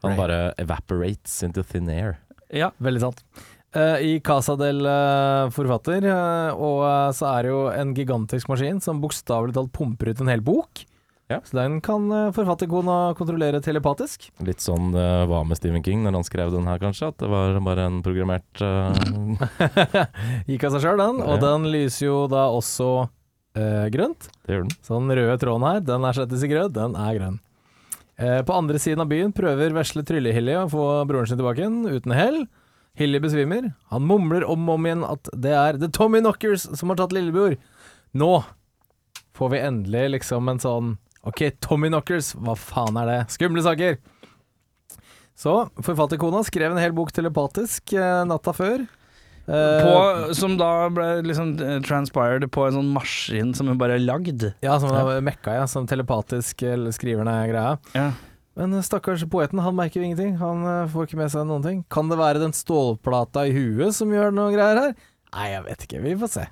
[SPEAKER 4] han
[SPEAKER 2] Ray.
[SPEAKER 4] bare evaporates into thin air.
[SPEAKER 1] Ja.
[SPEAKER 2] Veldig sant. Uh, i Casa del uh, Forfatter, eh, og eh, så er det jo en gigantisk maskin som bokstavelig talt pumper ut en hel bok.
[SPEAKER 4] Ja.
[SPEAKER 2] Så den kan uh, forfatterkona kontrollere telepatisk.
[SPEAKER 4] Litt sånn det var med Stephen King når han skrev den her, kanskje. At det var bare en programmert uh...
[SPEAKER 2] Gikk av seg sjøl, den. Og
[SPEAKER 4] Ja.
[SPEAKER 2] den lyser jo da også uh, grønt.
[SPEAKER 4] Det gjør den.
[SPEAKER 2] Så den røde tråden her, den erstattes i grønn, den er grønn. Eh, på andre siden av byen prøver vesle Trylle-Hilly å få broren sin tilbake igjen, uten hell. Hilly besvimer. Han mumler om og om igjen at det er The Tommy Knockers som har tatt lillebror. Nå får vi endelig liksom en sånn Ok, Tommy Knockers, hva faen er det? Skumle saker! Så forfatterkona skrev en hel bok telepatisk eh, natta før. Eh,
[SPEAKER 1] På, som da ble liksom eh, transpired på en sånn maskin som hun bare har lagd.
[SPEAKER 2] Ja, som ja. mekka, ja. Som telepatisk eh, skriver ned greia.
[SPEAKER 1] Ja.
[SPEAKER 2] Men stakkars poeten, han merker jo ingenting. Han får ikke med seg noen ting. Kan det være den stålplata i huet som gjør noe greier her? Nei, jeg vet ikke. Vi får se.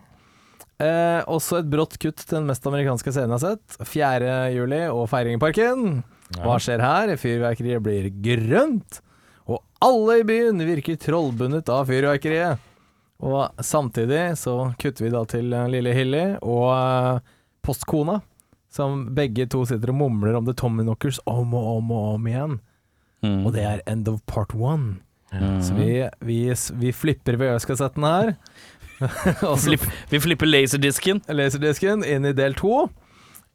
[SPEAKER 2] Eh, også et brått kutt til den mest amerikanske scenen jeg har sett. 4. juli og feiring i parken. Hva skjer her? Fyrverkeriet blir grønt. Og alle i byen virker trollbundet av fyrverkeriet. Og samtidig så kutter vi da til eh, lille Hilly og eh, postkona, som begge to sitter og mumler om The Tommyknockers om og om og om igjen.
[SPEAKER 1] Mm.
[SPEAKER 2] Og det er end of part one.
[SPEAKER 1] Mm.
[SPEAKER 2] Så vi, vi, vi flipper VØ-kassetten her.
[SPEAKER 1] Flipp, vi flipper laserdisken.
[SPEAKER 2] laserdisken inn i del to.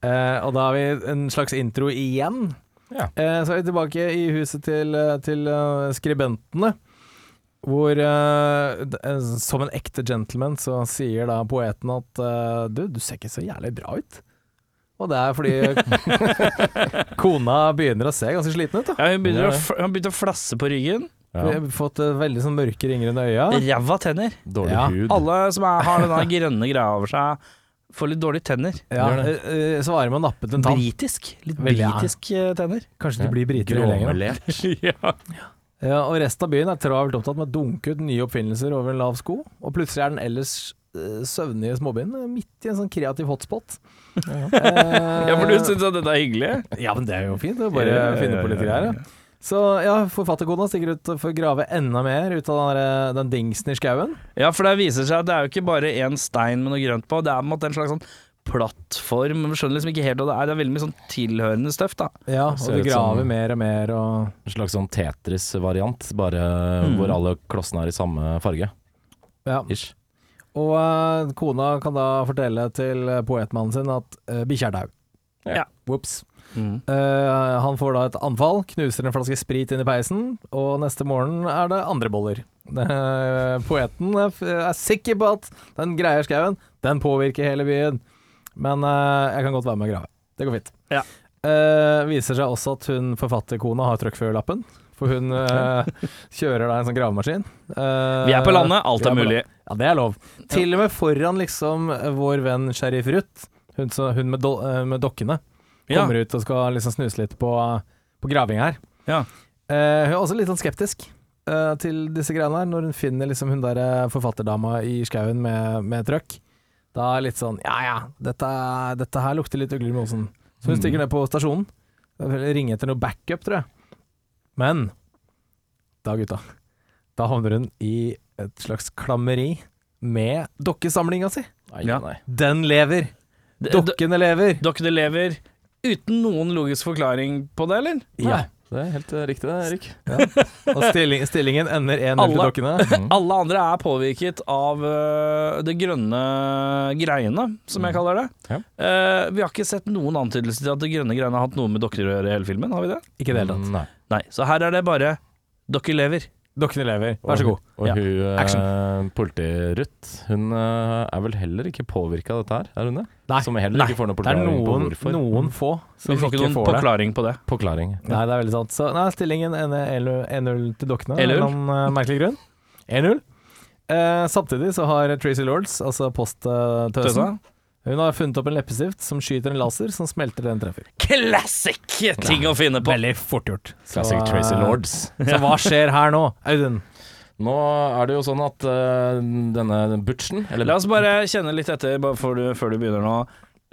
[SPEAKER 2] Eh, og da har vi en slags intro igjen.
[SPEAKER 4] Ja.
[SPEAKER 2] Eh, så er vi tilbake i huset til, eh, til eh, skribentene. Hvor uh, som en ekte gentleman så sier da poeten at uh, du, du ser ikke så jævlig bra ut. Og det er fordi kona begynner å se ganske sliten ut. da
[SPEAKER 1] Ja, hun begynner
[SPEAKER 4] Ja,
[SPEAKER 1] å, hun begynner å flasse på ryggen.
[SPEAKER 2] Vi har fått eh, veldig sånn mørke ringer under øya.
[SPEAKER 1] Ræva tenner.
[SPEAKER 4] Dårlig
[SPEAKER 2] Ja.
[SPEAKER 4] hud.
[SPEAKER 1] Alle som er, har denne grønne greia over seg, får litt dårlige tenner.
[SPEAKER 2] Ja,
[SPEAKER 4] det.
[SPEAKER 2] svarer med å nappe en tann.
[SPEAKER 1] Britisk. Litt
[SPEAKER 2] britisk ja.
[SPEAKER 1] eh, tenner.
[SPEAKER 2] Kanskje de blir briter da.
[SPEAKER 4] Gråmelert.
[SPEAKER 1] ja.
[SPEAKER 2] Ja, og resten av byen er travelt opptatt med å dunke ut nye oppfinnelser over en lav sko, og plutselig er den ellers eh, søvnige småbyen midt i en sånn kreativ hotspot. Eh,
[SPEAKER 1] ja, for du syns at dette er hyggelig?
[SPEAKER 2] Ja, men det er jo fint å bare
[SPEAKER 1] Ja, ja, ja,
[SPEAKER 2] finne på litt
[SPEAKER 1] ja, ja,
[SPEAKER 2] greier. Ja. Så ja, forfatterkona stikker ut for å grave enda mer ut av den, der, den dingsen i skauen.
[SPEAKER 1] Ja, for det viser seg at det er jo ikke bare én stein med noe grønt på, det er en en slags sånn plattform. Men vi skjønner liksom ikke helt hva det er. Det er veldig mye sånn tilhørende støff, da.
[SPEAKER 2] Ja, og
[SPEAKER 4] du
[SPEAKER 2] graver mer og mer og
[SPEAKER 4] En slags sånn Tetris-variant, bare
[SPEAKER 1] Mm.
[SPEAKER 4] hvor alle klossene er i samme farge.
[SPEAKER 2] Ja.
[SPEAKER 4] Ish.
[SPEAKER 2] Og uh, kona kan da fortelle til poetmannen sin at uh, bikkja er daud.
[SPEAKER 1] Ja.
[SPEAKER 2] Ops.
[SPEAKER 1] Mm.
[SPEAKER 2] Eh, han får da et anfall, knuser en flaske sprit inn i peisen, og neste morgen er det andre boller. Eh, poeten er, er sikker på at den greier skauen, den påvirker hele byen. Men uh, jeg kan godt være med og grave. Det går fint.
[SPEAKER 1] Ja.
[SPEAKER 2] Viser seg også at hun forfatterkona har trøkkførerlappen. For hun kjører da en sånn gravemaskin.
[SPEAKER 1] Vi er på landet, alt
[SPEAKER 2] vi
[SPEAKER 1] er mulig.
[SPEAKER 2] Ja, det er lov. Til og med foran liksom vår venn sheriff Ruth, hun, hun med, do, med dokkene
[SPEAKER 1] Ja.
[SPEAKER 2] kommer ut og skal liksom snuse litt på, på graving her.
[SPEAKER 1] Ja.
[SPEAKER 2] Uh, hun er også litt sånn skeptisk uh, til disse greiene her, når hun finner liksom hun der eh, forfatterdama i skauen med, med trøkk. Da er litt sånn ja ja, dette, dette her lukter litt øgler i mosen. Så hun
[SPEAKER 4] Mm.
[SPEAKER 2] stikker ned på stasjonen. Ringer etter noe backup, tror jeg. Men da, gutta, da havner hun i et slags klammeri med dokkesamlinga si.
[SPEAKER 4] Nei,
[SPEAKER 1] Ja.
[SPEAKER 4] nei.
[SPEAKER 2] Den lever! Dokkene lever!
[SPEAKER 1] Dokkene lever uten noen logisk forklaring på det, eller?
[SPEAKER 2] Ja.
[SPEAKER 4] Det er helt eh, riktig det, Erik.
[SPEAKER 2] Og stilling, stillingen ender 1-0 til dokkene.
[SPEAKER 4] Mm.
[SPEAKER 1] Alle andre er påvirket av uh, det grønne greiene, som jeg kaller det.
[SPEAKER 4] Ja.
[SPEAKER 1] Uh, vi har ikke sett noen antydelser til at det grønne greiene har hatt noe med dokker å gjøre i hele filmen, har vi det?
[SPEAKER 2] Ikke i det hele tatt.
[SPEAKER 4] Nei.
[SPEAKER 1] Nei, så her er det bare Dokker lever.
[SPEAKER 2] Dokkene lever, vær så god.
[SPEAKER 4] Og
[SPEAKER 1] Ja.
[SPEAKER 4] hun eh, politi-Ruth, hun eh, er vel heller ikke påvirka av dette her, er hun det?
[SPEAKER 2] Nei.
[SPEAKER 4] Som heller
[SPEAKER 1] Nei.
[SPEAKER 4] ikke får noen
[SPEAKER 2] Det er
[SPEAKER 4] forklaring på
[SPEAKER 2] noen,
[SPEAKER 4] hvorfor.
[SPEAKER 2] noen få som
[SPEAKER 1] Vi får ikke noen
[SPEAKER 2] får det.
[SPEAKER 1] på det.
[SPEAKER 4] Forklaring.
[SPEAKER 2] Nei, det er veldig sant. Så nei, stillingen 1-0 til dokkene, av
[SPEAKER 1] 1-0.
[SPEAKER 2] en eller annen, eh, merkelig grunn. 1-0. Eh, samtidig så har Tracy Lords, altså posttøsen,
[SPEAKER 1] Tøsa?
[SPEAKER 2] Hun har funnet opp en leppestift som skyter en laser som smelter den treffer.
[SPEAKER 1] Classic ting å finne på!
[SPEAKER 2] Veldig fort gjort.
[SPEAKER 4] Classic
[SPEAKER 2] Så,
[SPEAKER 4] Tracy Lords.
[SPEAKER 2] Så hva skjer her nå, Audun?
[SPEAKER 4] Nå er det jo sånn at uh, denne butchen, eller
[SPEAKER 1] La oss bare kjenne litt etter bare før du, før du begynner nå.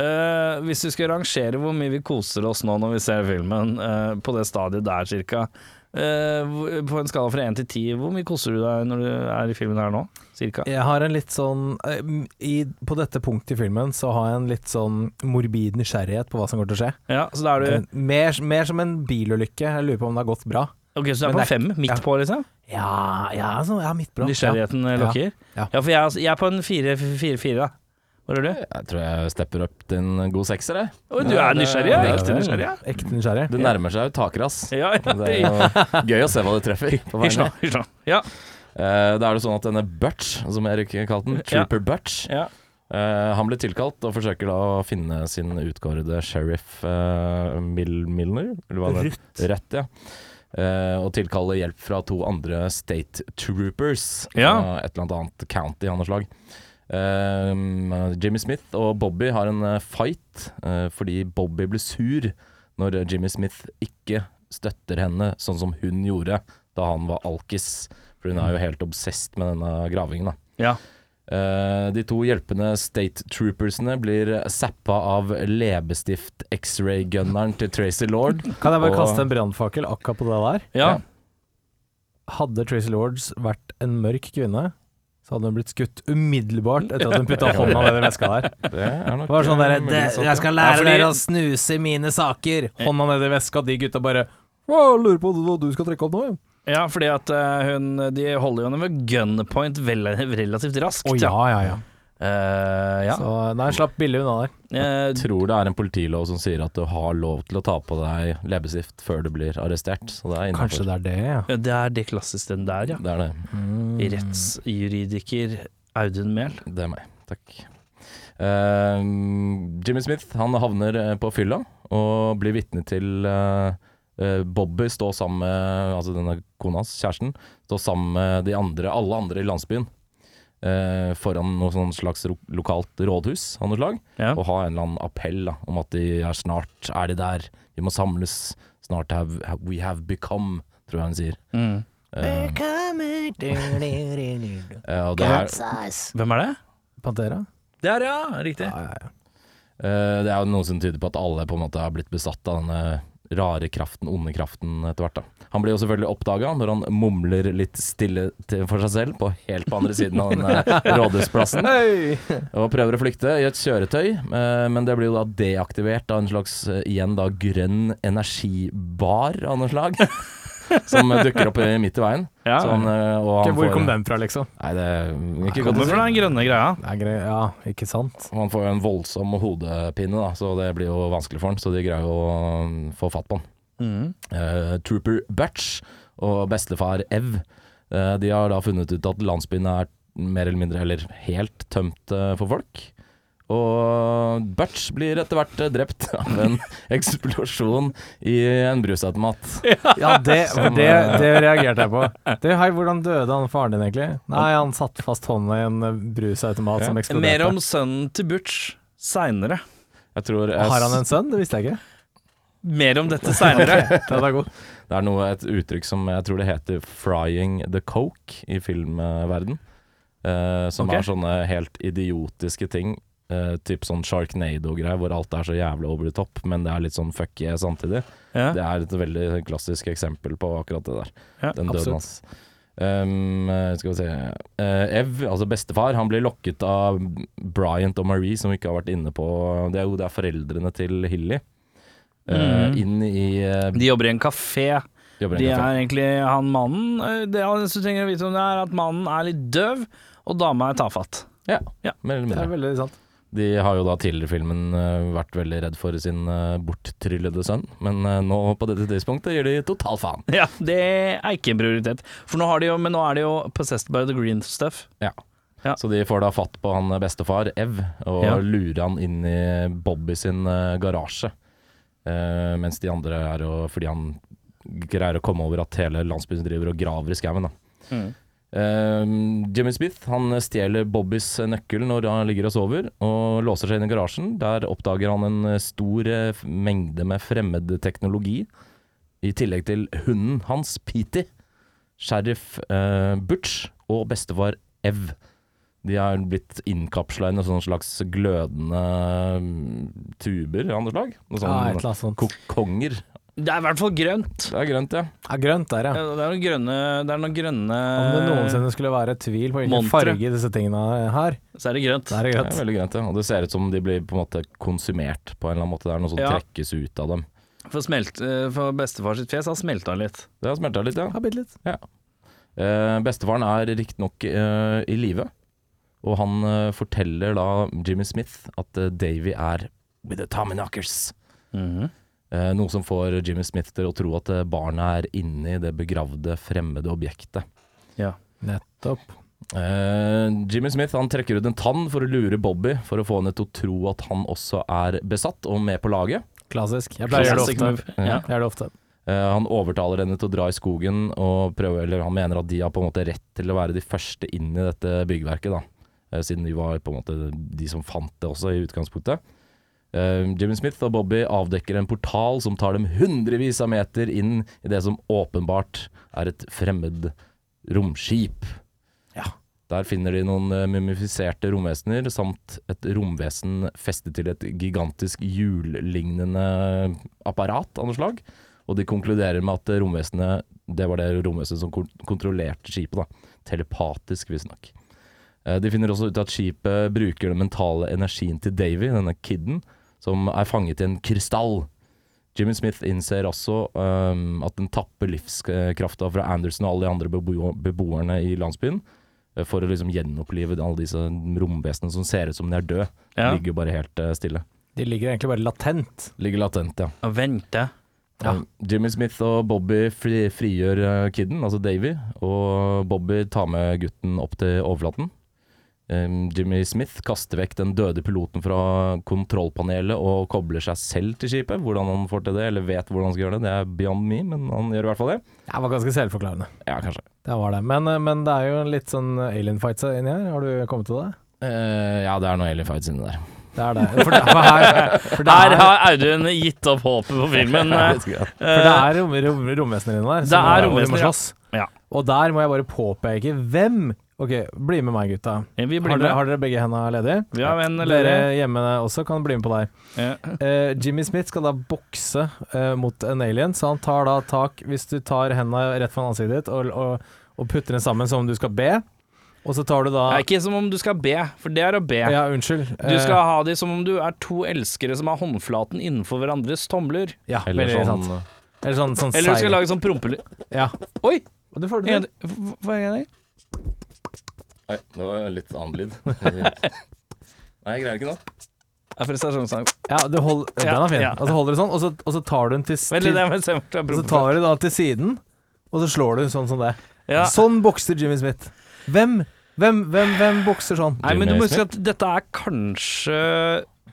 [SPEAKER 1] Uh, hvis du skal rangere hvor mye vi koser oss nå når vi ser filmen, uh, på det stadiet der cirka, på en skala fra én til ti, hvor mye koser du deg når du er i filmen her nå? Cirka?
[SPEAKER 2] Jeg har en litt sånn eh, i, På dette punktet i filmen så har jeg en litt sånn morbid nysgjerrighet på hva som kommer til å skje.
[SPEAKER 1] Ja, så da er du
[SPEAKER 2] Mer, mer som en bilulykke. Jeg lurer på om det har gått bra.
[SPEAKER 1] Ok, så du er på
[SPEAKER 2] er-
[SPEAKER 1] fem? Midt
[SPEAKER 2] ja.
[SPEAKER 1] på, liksom?
[SPEAKER 2] Ja, ja, så, ja midt på.
[SPEAKER 1] Nysgjerrigheten eh,
[SPEAKER 2] Ja.
[SPEAKER 1] lokker?
[SPEAKER 2] Ja.
[SPEAKER 1] Ja, for jeg, er- jeg er på en fire-fire, da. Hvor gjør du?
[SPEAKER 4] Jeg tror jeg stepper opp til en god sekser, jeg.
[SPEAKER 1] Å, du er nysgjerrig? Ja. Ekte nysgjerrig? Ja.
[SPEAKER 2] Ekte nysgjerrig.
[SPEAKER 4] Det nærmer seg jo takrass.
[SPEAKER 1] Ja, ja.
[SPEAKER 4] Det er jo gøy å se hva du treffer på
[SPEAKER 1] Hysj
[SPEAKER 4] veien.
[SPEAKER 1] hysj nå. Ja.
[SPEAKER 4] Eh, Da er det sånn at denne Butch, som Erik kalte den,
[SPEAKER 1] Ja.
[SPEAKER 4] Trooper Butch,
[SPEAKER 1] ja.
[SPEAKER 4] eh, han blir tilkalt og forsøker da å finne sin utkårede sheriff eh, Mil Milner, eller hva det
[SPEAKER 2] Rutt.
[SPEAKER 4] Rett, ja. Eh, og tilkaller hjelp fra to andre state troopers
[SPEAKER 1] Ja.
[SPEAKER 4] fra et eller annet county av noe slag. Eh, Jimmy Smith og Bobby har en eh, fight eh, fordi Bobby blir sur når Jimmy Smith ikke støtter henne sånn som hun gjorde da han var alkis. For hun er jo helt obsesst med denne gravingen. da.
[SPEAKER 1] ja.
[SPEAKER 4] Eh, de to hjelpende state troopersene blir zappa av leppestift X-ray-gunneren til Tracy Lord.
[SPEAKER 2] Kan jeg bare
[SPEAKER 4] Og-
[SPEAKER 2] kaste en brannfakkel akkurat på det der?
[SPEAKER 1] ja.
[SPEAKER 2] Hadde Tracy Lords vært en mørk kvinne, så hadde hun blitt skutt umiddelbart etter at hun putta hånda ned i veska der.
[SPEAKER 4] Det er nok
[SPEAKER 2] Det var sånn
[SPEAKER 4] der,
[SPEAKER 2] derre Jeg skal lære dere å snuse i mine saker! Hånda ned i veska, de gutta bare Å, lurer på hva du skal trekke opp nå, ja.
[SPEAKER 1] ja, fordi at eh, hun De holder jo henne ved gunpoint relativt raskt.
[SPEAKER 2] Oh, ja, ja, ja.
[SPEAKER 1] Eh, ja.
[SPEAKER 2] Så nei, slapp billig unna der.
[SPEAKER 1] Eh,
[SPEAKER 4] Jeg tror det er en politilov som sier at du har lov til å ta på deg leppestift før du blir arrestert. Så det er
[SPEAKER 2] Kanskje det er det, ja.
[SPEAKER 1] det er det klassiske den der, ja.
[SPEAKER 4] Det er det.
[SPEAKER 2] Mm.
[SPEAKER 1] Rettsjuridiker Audun Mehl.
[SPEAKER 4] Det er meg. Takk. Uh, Jimmy Smith han havner på fylla og blir vitne til eh, eh, Bobby stå sammen med altså denne kona hans, kjæresten, stå sammen med de andre, alle andre i landsbyen. Eh, foran noe sånn slags ro lokalt rådhus av noe slag.
[SPEAKER 1] Ja.
[SPEAKER 4] Og ha en eller annen appell da, om at de er snart er de der. Vi må samles. Snart have, have we have become, tror jeg han sier.
[SPEAKER 1] Mm.
[SPEAKER 4] Eh, og det er,
[SPEAKER 1] Hvem er det?
[SPEAKER 2] Pantera?
[SPEAKER 1] Det er ja, riktig.
[SPEAKER 2] Ja, ja, ja.
[SPEAKER 4] Eh, det er jo noe som tyder på at alle på en måte har blitt besatt av denne rare kraften, onde kraften etter hvert. da. Han blir jo selvfølgelig oppdaga når han mumler litt stille til, for seg selv på helt på andre siden av den rådhusplassen. Og prøver å flykte i et kjøretøy, eh, men det blir jo da deaktivert av en slags eh, igjen da grønn energibar av noe slag. Som dukker opp midt i veien.
[SPEAKER 1] Ja.
[SPEAKER 4] Sånn, han, eh, og han
[SPEAKER 2] Hvor
[SPEAKER 4] får-
[SPEAKER 2] kom den fra, liksom?
[SPEAKER 4] Nei, det ikke
[SPEAKER 1] Kommer fra den grønne greia.
[SPEAKER 2] Nei, ja, ikke sant?
[SPEAKER 4] Og Han får jo en voldsom hodepine, da, så det blir jo vanskelig for han. Så de greier jo å um, få fatt på han.
[SPEAKER 1] Mm.
[SPEAKER 4] Uh, Trooper Butch og bestefar Ev uh, De har da funnet ut at landsbyen er mer eller mindre, eller helt tømt uh, for folk. Og Butch blir etter hvert eh, drept av en eksplosjon i en brusautomat.
[SPEAKER 2] Ja, det, det,
[SPEAKER 4] eh,
[SPEAKER 2] det reagerte jeg på. Det, hei, hvordan døde han faren din egentlig? Nei, han satte fast hånda i en brusautomat brusautomat som eksploderte.
[SPEAKER 1] Mer om sønnen til Butch seinere.
[SPEAKER 4] Jeg
[SPEAKER 2] Har han en sønn? Det visste jeg ikke.
[SPEAKER 1] Mer om dette seinere.
[SPEAKER 2] Er.
[SPEAKER 4] Det er noe, et uttrykk som jeg tror det heter 'frying the coke' i filmverden. Eh, som
[SPEAKER 1] okay.
[SPEAKER 4] er sånne helt idiotiske ting. Uh, typ sånn Sharknado-greier hvor alt er så jævlig over the top, men det er litt sånn fuck yeah samtidig.
[SPEAKER 1] Ja.
[SPEAKER 4] Det er et veldig klassisk eksempel på akkurat det der.
[SPEAKER 1] Ja,
[SPEAKER 4] den døden hans. Um, eh, skal vi se uh, Ev, altså bestefar, han blir lokket av Bryant og Marie, som vi ikke har vært inne på. Det er jo det er foreldrene til Hilly. Uh,
[SPEAKER 1] Mm.
[SPEAKER 4] Inn i
[SPEAKER 1] De jobber i en kafé. De,
[SPEAKER 4] De kafé.
[SPEAKER 1] er egentlig han mannen Det eneste du trenger å vite om det, er at mannen er litt døv, og dama er tafatt.
[SPEAKER 4] Ja,
[SPEAKER 1] Ja.
[SPEAKER 4] mer eller
[SPEAKER 2] Det er veldig sant.
[SPEAKER 4] De har jo da tidligere i filmen eh, vært veldig redd for sin uh, borttryllede sønn, men eh, nå på dette tidspunktet gir de total faen.
[SPEAKER 1] Ja, det er ikke en prioritet. For nå har de jo, men nå er de jo possessed by the green stuff. Ja.
[SPEAKER 4] Så de får da fatt på han bestefar, Ev, og
[SPEAKER 1] Ja.
[SPEAKER 4] lurer han inn i Bobby sin eh, garasje. Uh, mens de andre er jo Fordi han greier å komme over at hele landsbyen driver og graver i skauen.
[SPEAKER 1] Mm.
[SPEAKER 4] Eh, Jimmy Smith han stjeler Bobbys nøkkel når han ligger og sover, og låser seg inn i garasjen. Der oppdager han en stor eh, mengde med fremmed teknologi. I tillegg til hunden hans, Petey, sheriff uh, Butch og bestefar Ev. De har blitt innkapsla i noen slags glødende mm, tuber av noe slag. Noe
[SPEAKER 2] Ja, et
[SPEAKER 4] sånn
[SPEAKER 2] eller annet sånt.
[SPEAKER 4] kokonger.
[SPEAKER 1] Det er i hvert fall grønt.
[SPEAKER 4] Det er grønt, ja.
[SPEAKER 2] Ja, grønt der, ja.
[SPEAKER 1] Det er noen grønne, det er noen grønne
[SPEAKER 2] Om det noensinne skulle være tvil på hvilken
[SPEAKER 1] Montre.
[SPEAKER 2] farge disse tingene her,
[SPEAKER 1] Så er det grønt.
[SPEAKER 2] så er det
[SPEAKER 4] Det er
[SPEAKER 2] grønt.
[SPEAKER 4] veldig grønt, ja. Og det ser ut som de blir på en måte konsumert på en eller annen måte. Det er noe som
[SPEAKER 1] Ja.
[SPEAKER 4] trekkes ut av dem.
[SPEAKER 1] For, smelt, eh, for bestefar sitt fjes har smelta litt.
[SPEAKER 4] Det har smelta litt, ja.
[SPEAKER 2] Ja, bitte litt.
[SPEAKER 4] Eh, bestefaren er riktignok eh, i live, og han eh, forteller da Jimmy Smith at eh, Davy er with the Tommyknockers. Eh, noe som får Jimmy Smith til å tro at eh, barnet er inni det begravde, fremmede objektet.
[SPEAKER 2] Ja, Nettopp.
[SPEAKER 4] Eh, Jimmy Smith han trekker ut en tann for å lure Bobby, for å få henne til å tro at han også er besatt og med på laget.
[SPEAKER 2] Klassisk. Jeg pleier
[SPEAKER 1] Klassisk.
[SPEAKER 2] det ofte.
[SPEAKER 1] Ja.
[SPEAKER 2] Jeg gjør det ofte.
[SPEAKER 4] Eh, han overtaler henne til å dra i skogen, og prøver, eller han mener at de har på en måte rett til å være de første inn i dette byggverket, da. Siden de var på en måte de som fant det også, i utgangspunktet. Eh, Jimmy Smith og Bobby avdekker en portal som tar dem hundrevis av meter inn i det som åpenbart er et fremmed romskip.
[SPEAKER 2] Ja.
[SPEAKER 4] Der finner de noen eh, mumifiserte romvesener, samt et romvesen festet til et gigantisk hjullignende apparat av noe slag. Og de konkluderer med at romvesenet Det var det romvesenet som kontrollerte skipet, da. Telepatisk, visstnok. Eh, De finner også ut at skipet bruker den mentale energien til Davy, denne kiden, som er fanget i en krystall. Jimmy Smith innser også um, at den tapper livskrafta fra Anderson og alle de andre bebo beboerne i landsbyen eh, for å liksom gjenopplive alle disse romvesenene som ser ut som de er døde.
[SPEAKER 1] Ja.
[SPEAKER 4] Ligger bare helt eh, stille.
[SPEAKER 2] De ligger egentlig bare latent.
[SPEAKER 4] Ligger latent, ja.
[SPEAKER 1] Og venter.
[SPEAKER 2] Ja.
[SPEAKER 4] Jimmy Smith og Bobby fri, frigjør uh, kiden, altså Davy, og Bobby tar med gutten opp til overflaten. Jimmy Smith kaster vekk den døde piloten fra kontrollpanelet og kobler seg selv til skipet. Hvordan han får til det, eller vet hvordan han skal gjøre det, det er beyond me, men han gjør i hvert fall det.
[SPEAKER 2] Det var ganske selvforklarende.
[SPEAKER 4] Ja, kanskje.
[SPEAKER 2] Det var det. Men, eh, men det er jo litt sånn alien fights inni her. Har du kommet til det?
[SPEAKER 4] Uh, ja, det er noe alien fights inni der.
[SPEAKER 2] Det er det. For det, for her, for det
[SPEAKER 1] Her
[SPEAKER 2] er,
[SPEAKER 1] har Audun gitt opp håpet på filmen. eh,
[SPEAKER 2] for det er rom, rom, romvesener inni der.
[SPEAKER 1] Det er romvesener, Ja.
[SPEAKER 2] Og der må jeg bare påpeke hvem Ok, bli med meg, gutta.
[SPEAKER 1] Vi blir
[SPEAKER 2] Har dere,
[SPEAKER 1] med.
[SPEAKER 2] har dere begge hendene ledige?
[SPEAKER 1] Vi har en
[SPEAKER 2] Dere hjemme også kan bli med på der.
[SPEAKER 1] Ja.
[SPEAKER 2] Uh, Jimmy Smith skal da bokse uh, mot en alien, så han tar da tak Hvis du tar hendene rett foran ansiktet ditt og, og, og putter den sammen som om du skal be, og så tar du da
[SPEAKER 1] er ikke som om du skal be, for det er å be.
[SPEAKER 2] Ja, unnskyld.
[SPEAKER 1] Du
[SPEAKER 2] Eh,
[SPEAKER 1] skal ha de som om du er to elskere som har håndflaten innenfor hverandres tomler.
[SPEAKER 2] ja,
[SPEAKER 4] Eller
[SPEAKER 2] veldig
[SPEAKER 4] sånn
[SPEAKER 2] sant. Eller sånn, sånn
[SPEAKER 1] Eller du skal lage sånn prompelyd.
[SPEAKER 2] Ja.
[SPEAKER 1] Oi!
[SPEAKER 2] Og du får det
[SPEAKER 1] En-
[SPEAKER 2] til.
[SPEAKER 1] Hva er det?
[SPEAKER 4] Nei, det var litt annen lyd. Nei, jeg greier ikke nå.
[SPEAKER 1] Det er prestasjonssang.
[SPEAKER 2] Ja, du hold,
[SPEAKER 1] Ja,
[SPEAKER 2] den er fin.
[SPEAKER 1] ja.
[SPEAKER 2] Og så holder du sånn, og så, og så tar du den til, til
[SPEAKER 1] se om jeg
[SPEAKER 2] Og så tar du da til siden, og så slår du sånn som det.
[SPEAKER 1] Ja.
[SPEAKER 2] Sånn bokser Jimmy Smith. Hvem, hvem, hvem, hvem bokser sånn?
[SPEAKER 1] Nei, men du må huske at dette er kanskje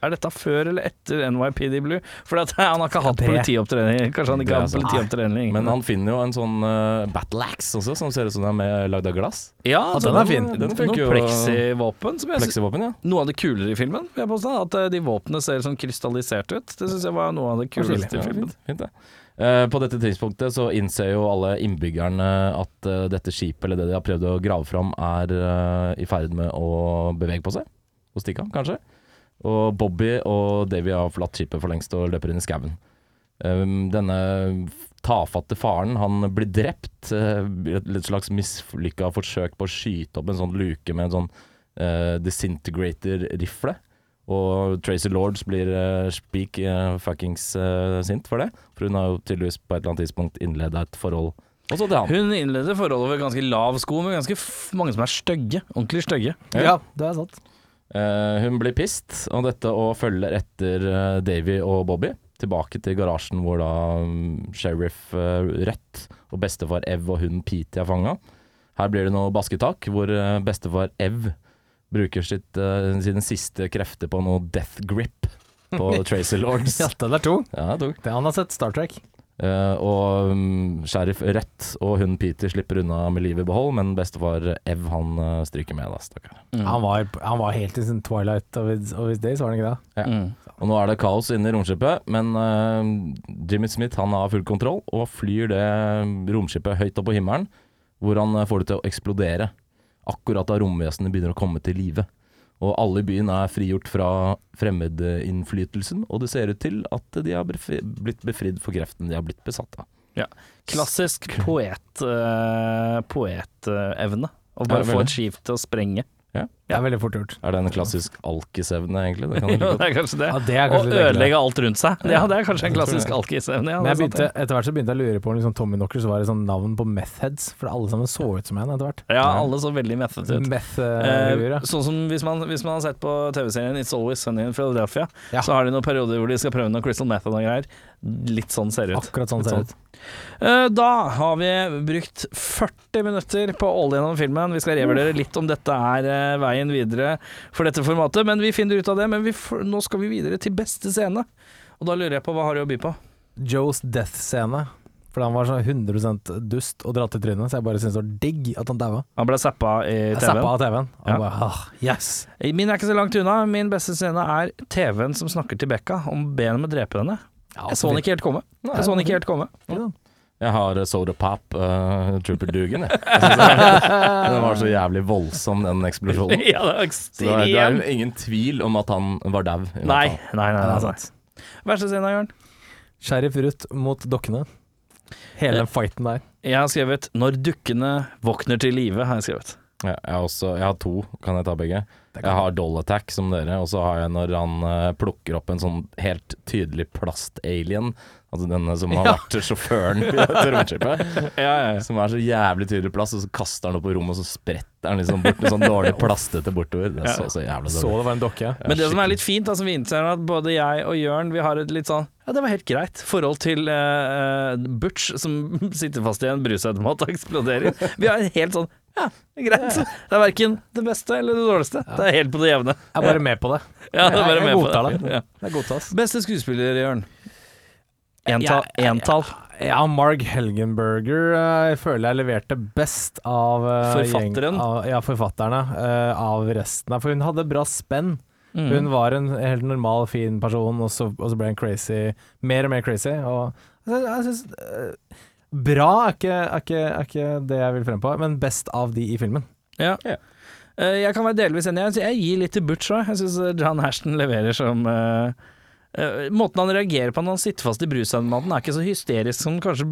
[SPEAKER 1] Er dette før eller etter NYPD Blue? For at han har ikke hatt politiopptrening. Kanskje han ikke har hatt
[SPEAKER 4] sant.
[SPEAKER 1] politiopptrening.
[SPEAKER 4] Men han finner jo en sånn uh, battle axe også, som ser ut som den er med- lagd av glass.
[SPEAKER 1] ja,
[SPEAKER 2] den er fin.
[SPEAKER 4] Den
[SPEAKER 1] fikk
[SPEAKER 4] funker jo.
[SPEAKER 1] plexivåpen som
[SPEAKER 4] Pleksivåpen, ja.
[SPEAKER 1] Noe av det kulere i filmen, vil jeg påstå. At uh, de våpnene ser sånn krystallisert ut. Det syns jeg var noe av det kuleste i
[SPEAKER 4] Ja,
[SPEAKER 1] filmen.
[SPEAKER 4] fint, fint det. Uh, på dette tidspunktet så innser jo alle innbyggerne at uh, dette skipet, eller det de har prøvd å grave fram, er uh, i ferd med å bevege på seg. Og stikke av, kanskje. Og Bobby og Davy har forlatt skipet for lengst og løper inn i skauen. Um, denne tafatte faren, han blir drept. eh, et slags mislykka forsøk på å skyte opp en sånn luke med en sånn uh, disintegrator-rifle. Og Tracy Lords blir uh, speak eh, fuckings eh, sint for det. For hun har jo tydeligvis på et eller annet tidspunkt innleda et forhold også til han.
[SPEAKER 1] Hun innleder forholdet over ganske lav sko med ganske f mange som er stygge. Ordentlig stygge.
[SPEAKER 2] Ja, det er sant.
[SPEAKER 4] Eh, hun blir pissed av dette og følger etter eh, Davy og Bobby tilbake til garasjen hvor da mm, sheriff Rett Rødt og bestefar Ev og hun Pete er fanga. Her blir det noe basketak, hvor eh, bestefar Ev bruker sitt, eh, sine siste krefter på noe death grip på Tracy Lords.
[SPEAKER 2] Ja, den er tung.
[SPEAKER 4] Ja,
[SPEAKER 2] han har sett Star Trek.
[SPEAKER 4] Eh, og um, sheriff Rett og hunden Peter slipper unna med livet i behold, men bestefar Ev han uh, stryker med, da, stakkar.
[SPEAKER 2] Han, var, han var helt i sin twilight of his, of his days, var han ikke det?
[SPEAKER 4] Ja.
[SPEAKER 1] Mm.
[SPEAKER 4] Og nå er det kaos inne i romskipet, men uh, Jimmy Smith han har full kontroll og flyr det romskipet høyt opp på himmelen, hvor han får det til å eksplodere. Akkurat da romvesenet begynner å komme til live. Og alle i byen er frigjort fra fremmedinnflytelsen, og det ser ut til at de har befri, blitt befridd for kreften de har blitt besatt av.
[SPEAKER 1] Klassisk poet, uh, poetevne. Å
[SPEAKER 4] Ja,
[SPEAKER 1] bare få et skip til å sprenge.
[SPEAKER 2] Det er veldig fort gjort.
[SPEAKER 4] Er det en klassisk alkisevne, egentlig? Det kan
[SPEAKER 1] Jo,
[SPEAKER 4] det
[SPEAKER 1] det er kanskje det.
[SPEAKER 2] Ja, det er kanskje Å
[SPEAKER 1] ødelegge alt rundt seg. Ja, det er kanskje en klassisk alkisevne. Ja,
[SPEAKER 2] Men
[SPEAKER 1] er
[SPEAKER 2] begynte, etter hvert så begynte jeg å lure på om liksom Tommy Knockers var et sånn navn på meth heads, for alle sammen så ut som en etter hvert.
[SPEAKER 1] Ja, alle så veldig mettet ut.
[SPEAKER 2] Meth-huer,
[SPEAKER 1] Eh, sånn som hvis man, hvis man har sett på TV-serien It's Always Sunny in Philadelphia,
[SPEAKER 2] Ja.
[SPEAKER 1] så har de noen perioder hvor de skal prøve noe Crystal Meth og noe greier. Litt sånn ser det ut.
[SPEAKER 2] Akkurat sånn ser det ut.
[SPEAKER 1] Eh, Da har vi brukt 40 minutter på å gjennom filmen. Vi skal revurdere litt om dette er eh, veien videre for dette formatet, men vi finner ut av det. Men vi nå skal vi videre til beste scene. Og da lurer jeg på hva har du å by på?
[SPEAKER 2] Joes death-scene. For han var sånn 100% dust og dratt i trynet, så jeg bare syntes det var digg at han daua.
[SPEAKER 1] Han ble zappa i TV-en.
[SPEAKER 2] av TV-en.
[SPEAKER 1] Ja.
[SPEAKER 2] bare, ah, yes!
[SPEAKER 1] Min er ikke så langt unna. Min beste scene er TV-en som snakker til Bekka om benet med å drepe henne.
[SPEAKER 2] Ja,
[SPEAKER 1] Jeg så den ikke helt komme. Jeg så den ikke helt komme.
[SPEAKER 4] Jeg har eh, Soda Pop, uh, Trooper Dugan, jeg. jeg den var så jævlig voldsom, den eksplosjonen.
[SPEAKER 1] ja, det
[SPEAKER 4] Så det er, det er ingen tvil om at han var dau.
[SPEAKER 1] Nei, nei, nei. Nei,
[SPEAKER 2] er
[SPEAKER 1] nei. Verste scenen, Jørn?
[SPEAKER 2] Sheriff Ruth mot dokkene. Hele den fighten der.
[SPEAKER 1] Jeg har skrevet 'Når dukkene våkner til live'. har jeg skrevet.
[SPEAKER 4] Ja, jeg, har også, jeg har to, kan jeg ta begge? Jeg har Doll Attack som dere, og så har jeg når han uh, plukker opp en sånn helt tydelig plast-alien. Altså denne som har
[SPEAKER 2] Ja.
[SPEAKER 4] vært sjåføren til romskipet.
[SPEAKER 1] Ja, ja,
[SPEAKER 4] Som er så jævlig tydelig plast, og så kaster han opp på rommet, og så spretter han liksom bort sånn dårlig plastete bortover. Det så så jævlig
[SPEAKER 2] Så det var en dokke.
[SPEAKER 1] Men det som er litt fint, altså, som vi innser, er at både jeg og Jørn Vi har et litt sånn Ja, det var helt greit forhold til uh, Butch som sitter fast i en brusautomat og eksploderer. Vi har et helt sånn Ja, greit. Det er verken det beste eller det dårligste. Det er helt på det jevne.
[SPEAKER 2] Jeg er bare med på det.
[SPEAKER 1] Ja, det er bare
[SPEAKER 2] Jeg- jeg
[SPEAKER 1] med på det.
[SPEAKER 2] det.
[SPEAKER 1] Ja.
[SPEAKER 2] Det er godtas.
[SPEAKER 1] Beste skuespiller, Jørn? Entall.
[SPEAKER 2] Ja. Ja, Marg Helgenberger eh, jeg føler jeg leverte best av eh,
[SPEAKER 1] Forfatteren?
[SPEAKER 2] Gjeng, av, ja, forfatterne. eh, av resten. av- For hun hadde bra spenn.
[SPEAKER 1] Mm.
[SPEAKER 2] Hun var en helt normal, fin person, og så, og så ble hun crazy. Mer og mer crazy. Og jeg, jeg synes, Bra er ikke, er, ikke, er ikke det jeg vil frem på, men best av de i filmen.
[SPEAKER 1] Ja.
[SPEAKER 4] Ja.
[SPEAKER 1] Eh, Jeg kan være delvis enig. Jeg- gir litt til Butch òg. Jeg syns John Hashton leverer som eh, Måten han reagerer på når han sitter fast i brusautomaten, er ikke så hysterisk som kanskje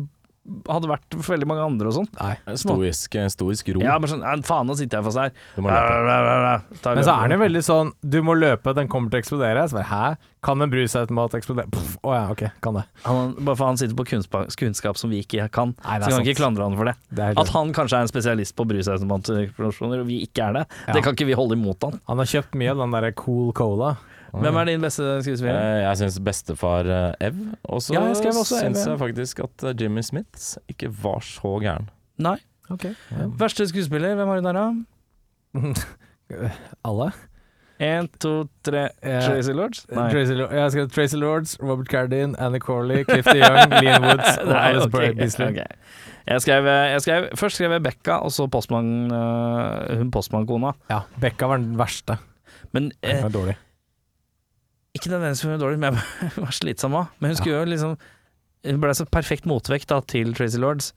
[SPEAKER 1] hadde vært for veldig mange andre og sånn.
[SPEAKER 2] Nei.
[SPEAKER 4] Stoisk, stoisk ro.
[SPEAKER 1] Ja, bare sånn Faen, nå sitter jeg fast her.
[SPEAKER 4] Du må løpe.
[SPEAKER 2] Men så er han jo veldig sånn Du må løpe, den kommer til å eksplodere. Så bare, Hæ? Kan en brusautomat eksplodere? Å oh, ja, ok, kan det.
[SPEAKER 1] han, Bare for han sitter på kunnskap, kunnskap som vi ikke kan.
[SPEAKER 2] Nei,
[SPEAKER 1] så kan
[SPEAKER 2] sant.
[SPEAKER 1] ikke klandre han for det.
[SPEAKER 2] det
[SPEAKER 1] At han kanskje er en spesialist på brusautomatproduksjoner, og vi ikke er det,
[SPEAKER 2] Ja.
[SPEAKER 1] det kan ikke vi holde imot han.
[SPEAKER 2] Han har kjøpt mye av den derre Cool Cola.
[SPEAKER 1] Hvem er din beste skuespiller?
[SPEAKER 4] Eh, Jeg syns bestefar eh, Ev. Og så
[SPEAKER 1] Ja, skrev
[SPEAKER 4] syns jeg faktisk at eh, Jimmy Smith ikke var så gæren.
[SPEAKER 1] Nei.
[SPEAKER 2] Ok.
[SPEAKER 1] Verste skuespiller, hvem har du der, da?
[SPEAKER 2] Alle?
[SPEAKER 1] Én, to, tre Tracy Lords? Nei.
[SPEAKER 2] Tracy, jeg har skrevet Tracy Lords, Robert Cardin, Annie Corley, Clifty Young, Lean Woods og
[SPEAKER 1] Nei,
[SPEAKER 2] Alice
[SPEAKER 1] ok,
[SPEAKER 2] Bray Beasley.
[SPEAKER 1] ok. Jeg skrev, jeg skrev, først skrev jeg Bekka og så postmann, hun postmannkona.
[SPEAKER 2] Ja, Becca var den verste.
[SPEAKER 1] Men eh,
[SPEAKER 2] var dårlig.
[SPEAKER 1] Ikke nødvendigvis hun var dårlig, men hun var slitsom òg. Men hun skulle jo liksom Hun ble så perfekt motvekt da, til Tracy Lords.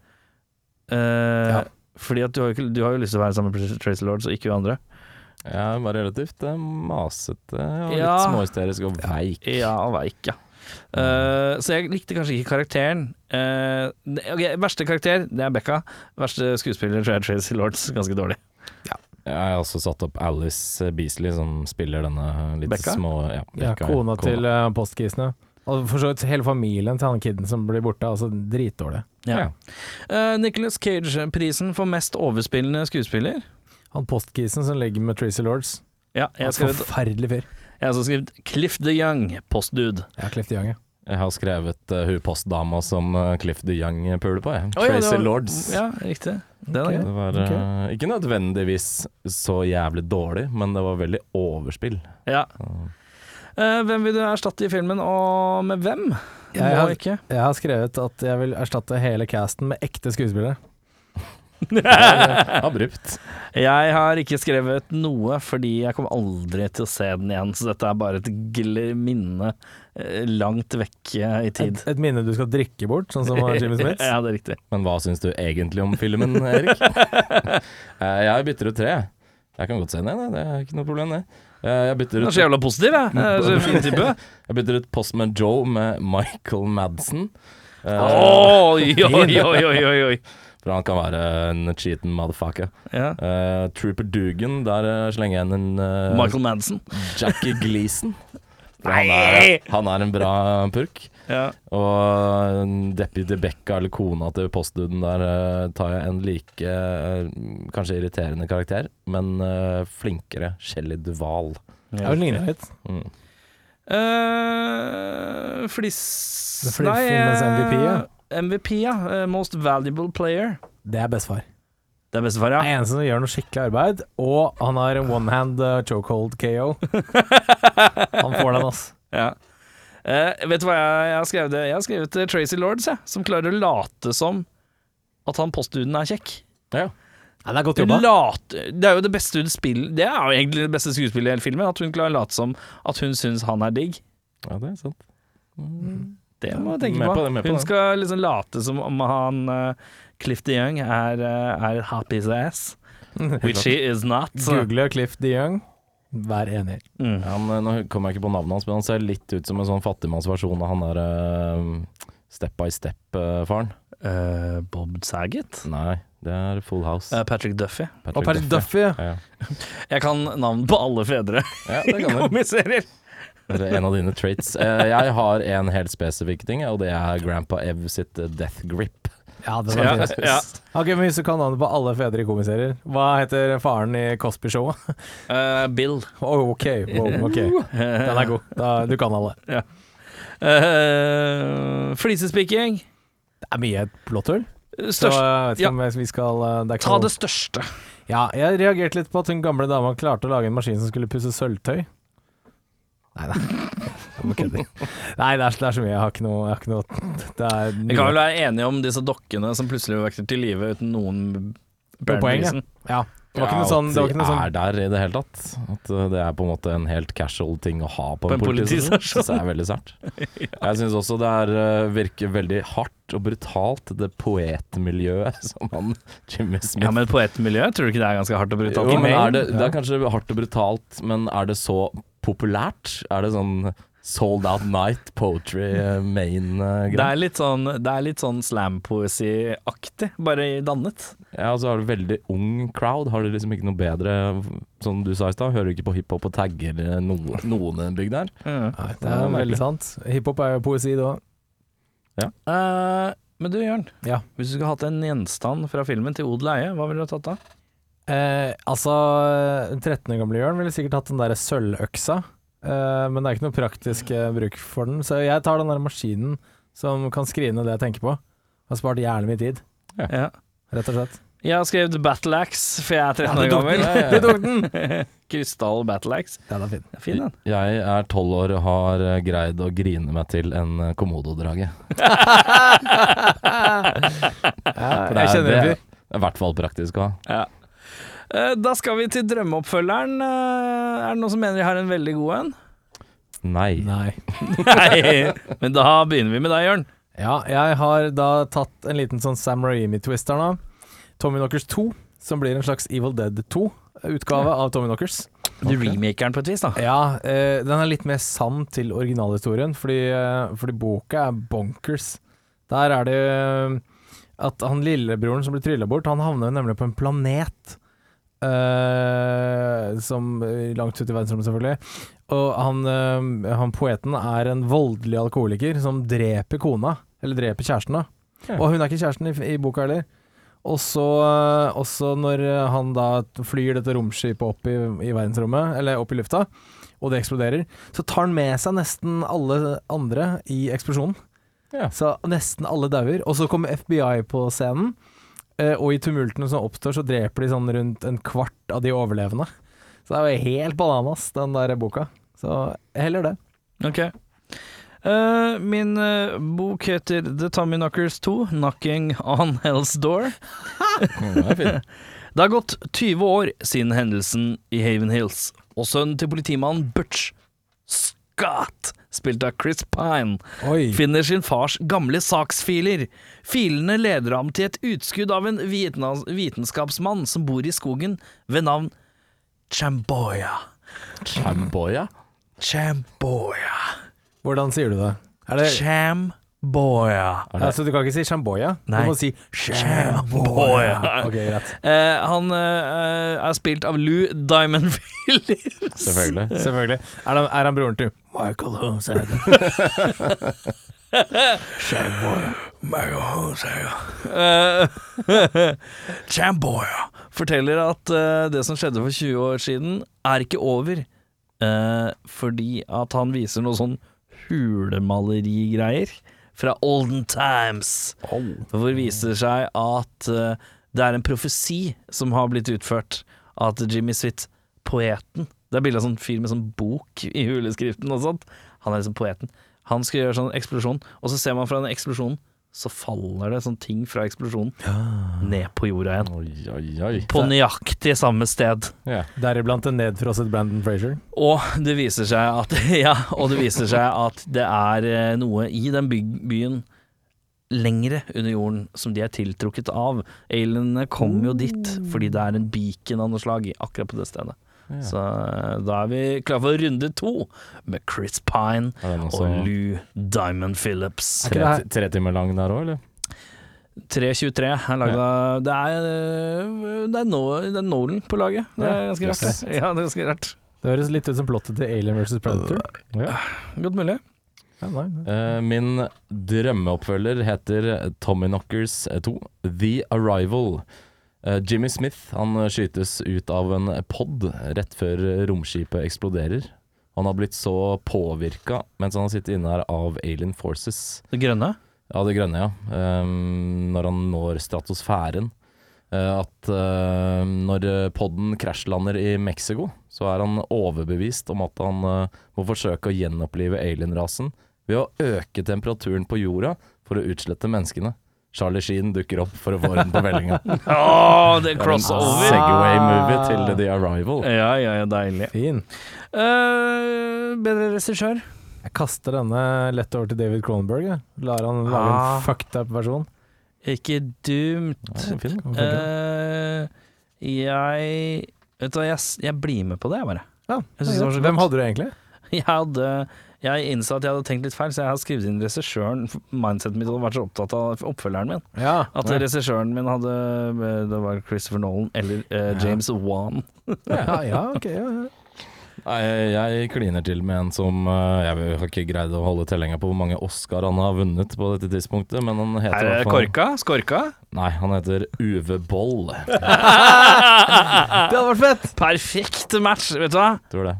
[SPEAKER 2] Uh.
[SPEAKER 1] Fordi at du har, jo du har jo lyst til å være sammen med Tracy Lords, og ikke hun andre.
[SPEAKER 4] Ja, hun var relativt eh, masete og
[SPEAKER 1] Ja.
[SPEAKER 4] litt småhysterisk og veik.
[SPEAKER 1] Ja, veik, ja. Uh, så jeg likte kanskje ikke karakteren. Uh, okay, ok, verste karakter, det er Becca. Verste skuespiller tror jeg Tracy Lords. Ganske dårlig.
[SPEAKER 4] Jeg har også satt opp Alice Beasley, som spiller denne litt
[SPEAKER 1] Becca?
[SPEAKER 4] små Ja,
[SPEAKER 2] Ja,
[SPEAKER 4] kona,
[SPEAKER 2] kona til uh, postkisene. Og for så vidt hele familien til han kiden som blir borte, altså dritdårlig.
[SPEAKER 1] Ja. Uh, Nicholas Cage-prisen for mest overspillende skuespiller.
[SPEAKER 2] Han postkisen som ligger med Tracy Lords.
[SPEAKER 1] Ja, jeg har skrevet,
[SPEAKER 2] Forferdelig fyr.
[SPEAKER 1] jeg har også skrevet Cliff the Young, postdude.
[SPEAKER 2] Ja, Cliff the Young, ja.
[SPEAKER 4] Jeg har skrevet uh, hun postdama som uh, Cliff de Young puler på, jeg.
[SPEAKER 1] Å, ja,
[SPEAKER 4] Tracy
[SPEAKER 1] var-
[SPEAKER 4] Lords.
[SPEAKER 1] Ja, riktig.
[SPEAKER 2] Det,
[SPEAKER 1] okay.
[SPEAKER 4] Det var uh, ikke nødvendigvis så jævlig dårlig, men det var veldig overspill.
[SPEAKER 1] Ja. Uh, hvem vil du erstatte i filmen, og med hvem?
[SPEAKER 2] Jeg
[SPEAKER 1] jeg,
[SPEAKER 2] har-
[SPEAKER 1] ikke.
[SPEAKER 2] Jeg har skrevet at jeg vil erstatte hele casten med ekte skuespillere.
[SPEAKER 4] Abrupt.
[SPEAKER 1] Jeg har ikke skrevet noe, fordi jeg kommer aldri til å se den igjen. Så dette er bare et minne eh, langt vekk eh, i tid.
[SPEAKER 2] Et, et minne du skal drikke bort, sånn som Jimmy Smith.
[SPEAKER 1] ja, det er riktig.
[SPEAKER 4] Men hva syns du egentlig om filmen, Erik? Eh, jeg bytter ut tre. jeg. Jeg kan godt se den igjen, det er ikke noe problem, det. Eh, Jeg bytter
[SPEAKER 1] Du er
[SPEAKER 4] ut,
[SPEAKER 1] så jævla positiv, jeg. jeg. er Så fin type.
[SPEAKER 4] jeg bytter ut Postman Joe med Michael Madsen. Eh,
[SPEAKER 1] Oi, oi, oi, oi, oi.
[SPEAKER 4] For han kan være en cheaten motherfucker.
[SPEAKER 1] Ja.
[SPEAKER 4] Uh, Trooper Dugan, der eh, slenger jeg inn en uh,
[SPEAKER 1] Michael Madsen.
[SPEAKER 4] Jackie Gleason. For Han er, han er en bra purk.
[SPEAKER 1] Ja.
[SPEAKER 4] Og Deputy Becca, eller kona til postduden der, eh, tar jeg en like eh, kanskje irriterende karakter, men eh, flinkere Shelly Duval.
[SPEAKER 2] Ja, hun ligner litt.
[SPEAKER 4] Mm.
[SPEAKER 1] Uh, flis...
[SPEAKER 2] Fordi MVP, ja.
[SPEAKER 1] MVP, ja. Most valuable player.
[SPEAKER 2] Det er bestefar.
[SPEAKER 1] Det er bestefar,
[SPEAKER 2] Det
[SPEAKER 1] ja.
[SPEAKER 2] er eneste som gjør noe skikkelig arbeid, og han har en one hand uh, chokehold KO. Han får den, ass.
[SPEAKER 1] ja. Eh, vet du hva jeg, jeg har skrevet? Jeg har skrevet Tracy Lords, jeg, som klarer å late som at han postduden er kjekk.
[SPEAKER 4] Ja.
[SPEAKER 2] ja det er godt jobba.
[SPEAKER 1] Late, det er jo det beste hun spiller Det er jo egentlig det beste skuespillet i hele filmen. At hun klarer å late som at hun syns han er digg.
[SPEAKER 4] ja, det er sant.
[SPEAKER 1] Det må jeg tenke på.
[SPEAKER 4] på det, på
[SPEAKER 1] Hun skal liksom late som om han uh, Cliff de Young er, uh, er happy as ass, which he is not. Så.
[SPEAKER 2] Google Cliff de Young. Vær enig.
[SPEAKER 1] Mm.
[SPEAKER 4] Han, eh, nå kommer jeg ikke på navnet hans, men han ser litt ut som en sånn fattigmannsversjon av han der uh, Step by Step-faren.
[SPEAKER 1] Uh, Bob Saget?
[SPEAKER 4] Nei, det er Full House.
[SPEAKER 1] Uh, Patrick Duffy.
[SPEAKER 2] Og Patrick Duffy, ja.
[SPEAKER 4] Ja,
[SPEAKER 1] Jeg kan navn på alle fedre
[SPEAKER 4] ja det
[SPEAKER 1] i komiserier.
[SPEAKER 4] En av dine traits. Eh, jeg har en helt spesifikk ting, og det er Grandpa Ev sitt eh, Death Grip.
[SPEAKER 2] Ja, det var fint.
[SPEAKER 1] ja.
[SPEAKER 2] Ok, men Hvis du kan navnet på alle fedre i komiserier, hva heter faren i Cosby-showet?
[SPEAKER 1] Uh, Bill.
[SPEAKER 2] Oh, ok, wow, ok. Den er god. Da, du kan alle.
[SPEAKER 1] Uh, Flisespikking.
[SPEAKER 2] Det er mye blått Så
[SPEAKER 1] Størst.
[SPEAKER 2] jeg vet
[SPEAKER 1] ja.
[SPEAKER 2] ikke om vi skal eh, det er
[SPEAKER 1] Ta det største.
[SPEAKER 2] Ja, jeg reagerte litt på at hun gamle dama klarte å lage en maskin som skulle pusse sølvtøy. Nei da. Nei, det er, det er så mye. Jeg har ikke noe, jeg har ikke noe Det er
[SPEAKER 1] Vi kan vel være enige om disse dokkene som plutselig vekker til live uten noen
[SPEAKER 2] poeng, ja. Ja. Det var ikke noe sånn, det var ikke noe sånn
[SPEAKER 4] er der i det hele tatt. At uh, det er på en måte en helt casual ting å ha på,
[SPEAKER 1] På
[SPEAKER 4] en
[SPEAKER 1] en
[SPEAKER 4] politistasjon. Det er veldig sært. Jeg syns også det er, uh, virker veldig hardt og brutalt, det poetmiljøet som han Jimmy Smith
[SPEAKER 1] Ja, men poetmiljøet, tror du ikke det er ganske hardt og brutalt?
[SPEAKER 4] Jo, men er det, det er kanskje hardt og brutalt, men er det så populært? Er det sånn Sold Out Night Poetry uh,
[SPEAKER 1] Det er litt sånn, er sånn slampoesi-aktig, bare dannet.
[SPEAKER 4] Ja, og så har du veldig ung crowd. Har du liksom ikke noe bedre Som du sa i stad, hører du ikke på hiphop og tagger eh, noen i en bygd her?
[SPEAKER 1] Ja.
[SPEAKER 2] Nei, det er veldig sant. Hiphop er jo poesi, det òg.
[SPEAKER 1] Eh, men du, Jørn.
[SPEAKER 2] Ja.
[SPEAKER 1] Hvis du skulle hatt en gjenstand fra filmen til odel og eie, hva ville du ha tatt da?
[SPEAKER 2] Eh, altså, 13 år gamle Jørn ville sikkert hatt den derre sølvøksa, eh, men det er ikke noe praktisk eh, bruk for den. Så jeg tar den der maskinen som kan skrive ned det jeg tenker på. Har spart jævlig mye tid,
[SPEAKER 1] Ja.
[SPEAKER 2] rett og slett.
[SPEAKER 1] Jeg har skrevet Battle Axe, for jeg er 13 år
[SPEAKER 2] du
[SPEAKER 1] gammel.
[SPEAKER 2] den! Du tok den!
[SPEAKER 1] Krystall Battle Axe.
[SPEAKER 2] Ja, den er fin.
[SPEAKER 1] Det er fin, den.
[SPEAKER 4] Jeg er tolv år og har eh, greid å grine meg til en eh, Komodo-drage.
[SPEAKER 2] Ja,
[SPEAKER 4] det
[SPEAKER 2] jeg
[SPEAKER 4] er-
[SPEAKER 2] kjenner en
[SPEAKER 4] det er i hvert fall praktisk å ha.
[SPEAKER 1] Ja. Eh, Da skal vi til drømmeoppfølgeren. Eh, Er det noen som mener jeg har en veldig god en?
[SPEAKER 4] Nei.
[SPEAKER 2] Nei.
[SPEAKER 1] Nei, men da begynner vi med deg, Jørn.
[SPEAKER 2] Ja, jeg har da tatt en liten sånn Sam Raimi-twister nå. Tommy Knockers 2, som blir en slags Evil Dead 2-utgave av Tommy Knockers.
[SPEAKER 1] Du remaker den på et vis, da.
[SPEAKER 2] Ja, eh, den er litt mer sann til originalhistorien, fordi, eh, fordi boka er bonkers. Der er det eh, at han lillebroren som blir trylla bort, han havner nemlig på en planet. Eh, som eh, Langt ut i verdensrommet, selvfølgelig. Og han, uh, han poeten er en voldelig alkoholiker som dreper kona, eller dreper kjæresten, da.
[SPEAKER 4] Ja.
[SPEAKER 2] Og hun er ikke kjæresten i, i boka heller. Og så, også når han da flyr dette romskipet opp i, i verdensrommet, eller opp i lufta, og det eksploderer, så tar han med seg nesten alle andre i eksplosjonen.
[SPEAKER 4] Ja.
[SPEAKER 2] Så nesten alle dauer. Og så kommer FBI på scenen, og i tumultene som oppstår, så dreper de sånn rundt en kvart av de overlevende. Så det er jo helt bananas, den der boka. Så heller det.
[SPEAKER 1] Ok. Uh, min uh, bok heter The Tommy Knockers 2, 'Knocking on Hell's Door'.
[SPEAKER 4] Det.
[SPEAKER 1] Det har gått 20 år siden hendelsen i Haven Hills, og sønnen til politimannen Butch, Scott, spilt av Chris Pine,
[SPEAKER 2] Oi.
[SPEAKER 1] finner sin fars gamle saksfiler. Filene leder ham til et utskudd av en vitenskapsmann som bor i skogen ved navn Chamboya.
[SPEAKER 4] Chamboya?
[SPEAKER 1] Chamboya.
[SPEAKER 2] Hvordan sier du det? Er det
[SPEAKER 1] Chamboya.
[SPEAKER 4] Det-
[SPEAKER 2] altså, du kan ikke si Shamboya?
[SPEAKER 1] Nei.
[SPEAKER 2] Du må si
[SPEAKER 1] Shamboya.
[SPEAKER 2] Ok, greit.
[SPEAKER 1] Eh, han eh, er spilt av Lou Diamond Phillips.
[SPEAKER 4] Selvfølgelig.
[SPEAKER 2] Selvfølgelig. Er han, er han broren til Michael Hosea?
[SPEAKER 1] Eh, Shamboya forteller at eh, det som skjedde for 20 år siden, er ikke over. Eh, fordi at han viser noe sånn hulemalerigreier fra olden times. Hvor det viser seg at uh, det er en profesi som har blitt utført. At Jimmy Switt, poeten Det er bilde av sånn fyr med sånn bok i huleskriften og sånt. Han er liksom poeten. Han skal gjøre sånn eksplosjon, og så ser man fra den eksplosjonen, så faller det sånn ting fra eksplosjonen ned på jorda igjen.
[SPEAKER 4] Oi, oi, oi.
[SPEAKER 1] På nøyaktig samme sted.
[SPEAKER 4] Ja.
[SPEAKER 2] Deriblant en nedfrosset Brandon Frazier.
[SPEAKER 1] Og det viser seg at Ja, og det viser seg at det er eh, noe i den by byen lengre under jorden som de er tiltrukket av. Alienene kommer jo dit fordi det er en beacon av noe slag akkurat på det stedet.
[SPEAKER 4] Ja.
[SPEAKER 1] Så eh, da er vi klare for runde to med Chris Pine
[SPEAKER 4] Er
[SPEAKER 1] og Lou Diamond Phillips.
[SPEAKER 2] Er ikke
[SPEAKER 4] tre,
[SPEAKER 2] det
[SPEAKER 4] tre timer lang der òg, eller?
[SPEAKER 1] 3.23 er laget av Det er, eh, det er, no, det er Nolan på laget. Det er ganske rart. Ja, det er ganske rart.
[SPEAKER 2] Det høres litt ut som plottet til Alien vs. Predator.
[SPEAKER 4] Ja.
[SPEAKER 1] Godt mulig.
[SPEAKER 2] Ja, nei, nei.
[SPEAKER 4] Eh, min drømmeoppfølger heter Tommy Knockers 2, The Arrival. Eh, Jimmy Smith han skytes ut av en pod rett før romskipet eksploderer. Han har blitt så påvirka mens han sitter inne her av Alien Forces.
[SPEAKER 1] Det grønne.
[SPEAKER 4] Ja, det grønne, ja. Ehm, når han når stratosfæren. Eh, at uh, når podden krasjlander i Mexico, så er han overbevist om at han uh, må forsøke å gjenopplive alienrasen ved å øke temperaturen på jorda for å utslette menneskene. Charlie Sheen dukker opp for å få den på vellinga.
[SPEAKER 1] oh, det er
[SPEAKER 4] er
[SPEAKER 1] crossover!
[SPEAKER 4] Segway-movie til The Arrival.
[SPEAKER 1] Ja, ja, ja, deilig.
[SPEAKER 2] Fin.
[SPEAKER 1] Uh, bedre regissør?
[SPEAKER 2] Jeg kaster denne lett over til David Cronenberg. Jeg. Lar han lage
[SPEAKER 1] Ah.
[SPEAKER 2] en fucked up versjon.
[SPEAKER 1] Ikke dumt.
[SPEAKER 4] Ja, fin.
[SPEAKER 2] uh?
[SPEAKER 1] Eh, jeg Vet du hva, jeg, jeg blir med på det, bare.
[SPEAKER 2] Ja, Hvem hadde du egentlig?
[SPEAKER 1] Jeg hadde Jeg innså at jeg hadde tenkt litt feil, så jeg har skrevet inn regissøren. Mindsetet mitt hadde vært så opptatt av oppfølgeren min.
[SPEAKER 2] Ja,
[SPEAKER 1] At regissøren min hadde Det var Christopher Nolan eller eh, James Wan.
[SPEAKER 2] ja, ja, ok. Ja, ja.
[SPEAKER 4] Nei, jeg kliner til med en som eh, Jeg har ikke greid å holde tellinga på hvor mange Oscar han har vunnet på dette tidspunktet, men han heter
[SPEAKER 1] Er det Korka? Skorka?
[SPEAKER 4] Nei, han heter Uwe Boll.
[SPEAKER 2] Det hadde vært fett!
[SPEAKER 1] Perfekt match, vet du hva?
[SPEAKER 4] Tror det.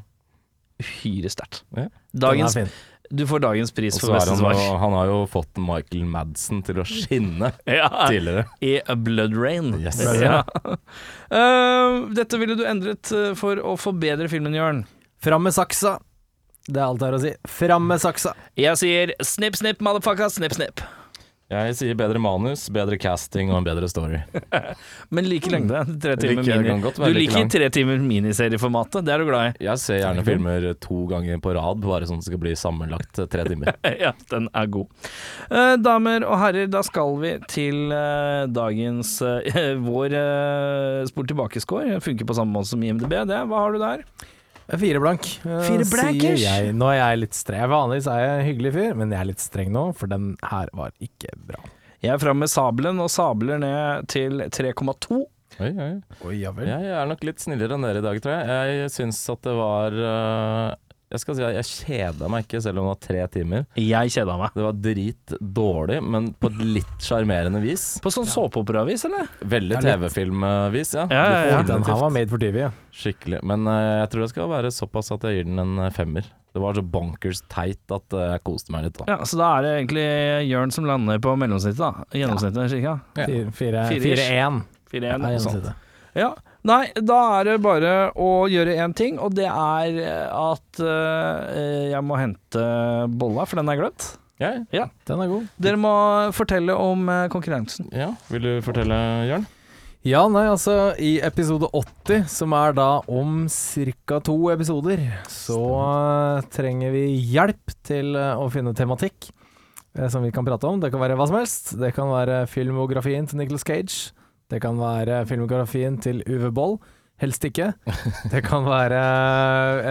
[SPEAKER 1] Uhyre sterkt.
[SPEAKER 4] Ja.
[SPEAKER 1] Dagens
[SPEAKER 2] Den er fin.
[SPEAKER 1] Du får dagens pris for beste
[SPEAKER 4] han,
[SPEAKER 1] svar.
[SPEAKER 4] han har jo fått Michael Madsen til å skinne
[SPEAKER 1] Ja,
[SPEAKER 4] tidligere.
[SPEAKER 1] I A Blood Rain.
[SPEAKER 4] Yes.
[SPEAKER 1] Ja. Uh, dette ville du endret eh, for å forbedre filmen, Jørn.
[SPEAKER 2] Fram med saksa. Det er alt jeg har å si. Fram med saksa.
[SPEAKER 1] Jeg sier snipp, snipp, motherfucker, snipp, snipp.
[SPEAKER 4] Jeg sier bedre manus, bedre casting og en bedre story.
[SPEAKER 1] Men like lengde. Tre timer
[SPEAKER 4] Like-
[SPEAKER 1] mini.
[SPEAKER 4] godt
[SPEAKER 1] Du
[SPEAKER 4] like
[SPEAKER 1] liker
[SPEAKER 4] lang.
[SPEAKER 1] tre timer miniserieformatet, det er du glad i.
[SPEAKER 4] Jeg ser gjerne filmer to ganger på rad, bare sånn at det skal bli sammenlagt tre timer.
[SPEAKER 1] ja, den er god. Eh, damer og herrer, da skal vi til eh, dagens eh, Vår spor tilbake-score. Funker på samme måte som IMDb. Det. Hva har du der?
[SPEAKER 2] Fire blank. eh,
[SPEAKER 1] Fire blankers?
[SPEAKER 2] sier Jeg. Nå er jeg litt streng. Vanligvis er jeg en hyggelig fyr, men jeg er litt streng nå, for den her var ikke bra.
[SPEAKER 1] Jeg er framme med sabelen og sabler ned til 3,2.
[SPEAKER 4] Oi, oi.
[SPEAKER 2] Oi, ja vel.
[SPEAKER 4] Jeg er nok litt snillere enn dere i dag, tror jeg. Jeg syns at det var øh, Jeg skal si at jeg kjeda meg ikke, selv om det var tre timer.
[SPEAKER 1] Jeg kjeda meg.
[SPEAKER 4] Det var drit dårlig, men på et litt sjarmerende vis.
[SPEAKER 1] På sånn såpeoperavis, eller?
[SPEAKER 4] Veldig TV-filmvis, ja.
[SPEAKER 1] Ja, ja, ja.
[SPEAKER 2] Den her var made for TV, ja.
[SPEAKER 4] Skikkelig. Men uh, jeg tror det skal være såpass at jeg gir den en øh, femmer. Det var så bonkers teit at øh, jeg koste meg litt, da.
[SPEAKER 1] Ja, Så da er det egentlig Jørn som lander på mellomsnittet, da. Gjennomsnittet, cirka.
[SPEAKER 4] Ja.
[SPEAKER 2] Fire- fire-
[SPEAKER 1] Fire-ish.
[SPEAKER 2] 4-1
[SPEAKER 1] 4-1.
[SPEAKER 2] er
[SPEAKER 1] noe Ja. Nei, da er det bare å gjøre én ting, og det er at eh, jeg må hente bolla, for den er glemt.
[SPEAKER 4] Ja,
[SPEAKER 2] Den er god.
[SPEAKER 1] Dere må fortelle om eh, konkurransen.
[SPEAKER 4] ja. Vil du fortelle, Jørn?
[SPEAKER 2] Ja, nei, altså i episode 80, som er da om ca. to episoder, så eh, trenger vi hjelp til eh, å finne tematikk eh, som vi kan prate om. Det kan være hva som helst. Det kan være filmografien til Nicholas Cage. Det kan være filmografien til Uwe Boll. helst ikke. Det kan være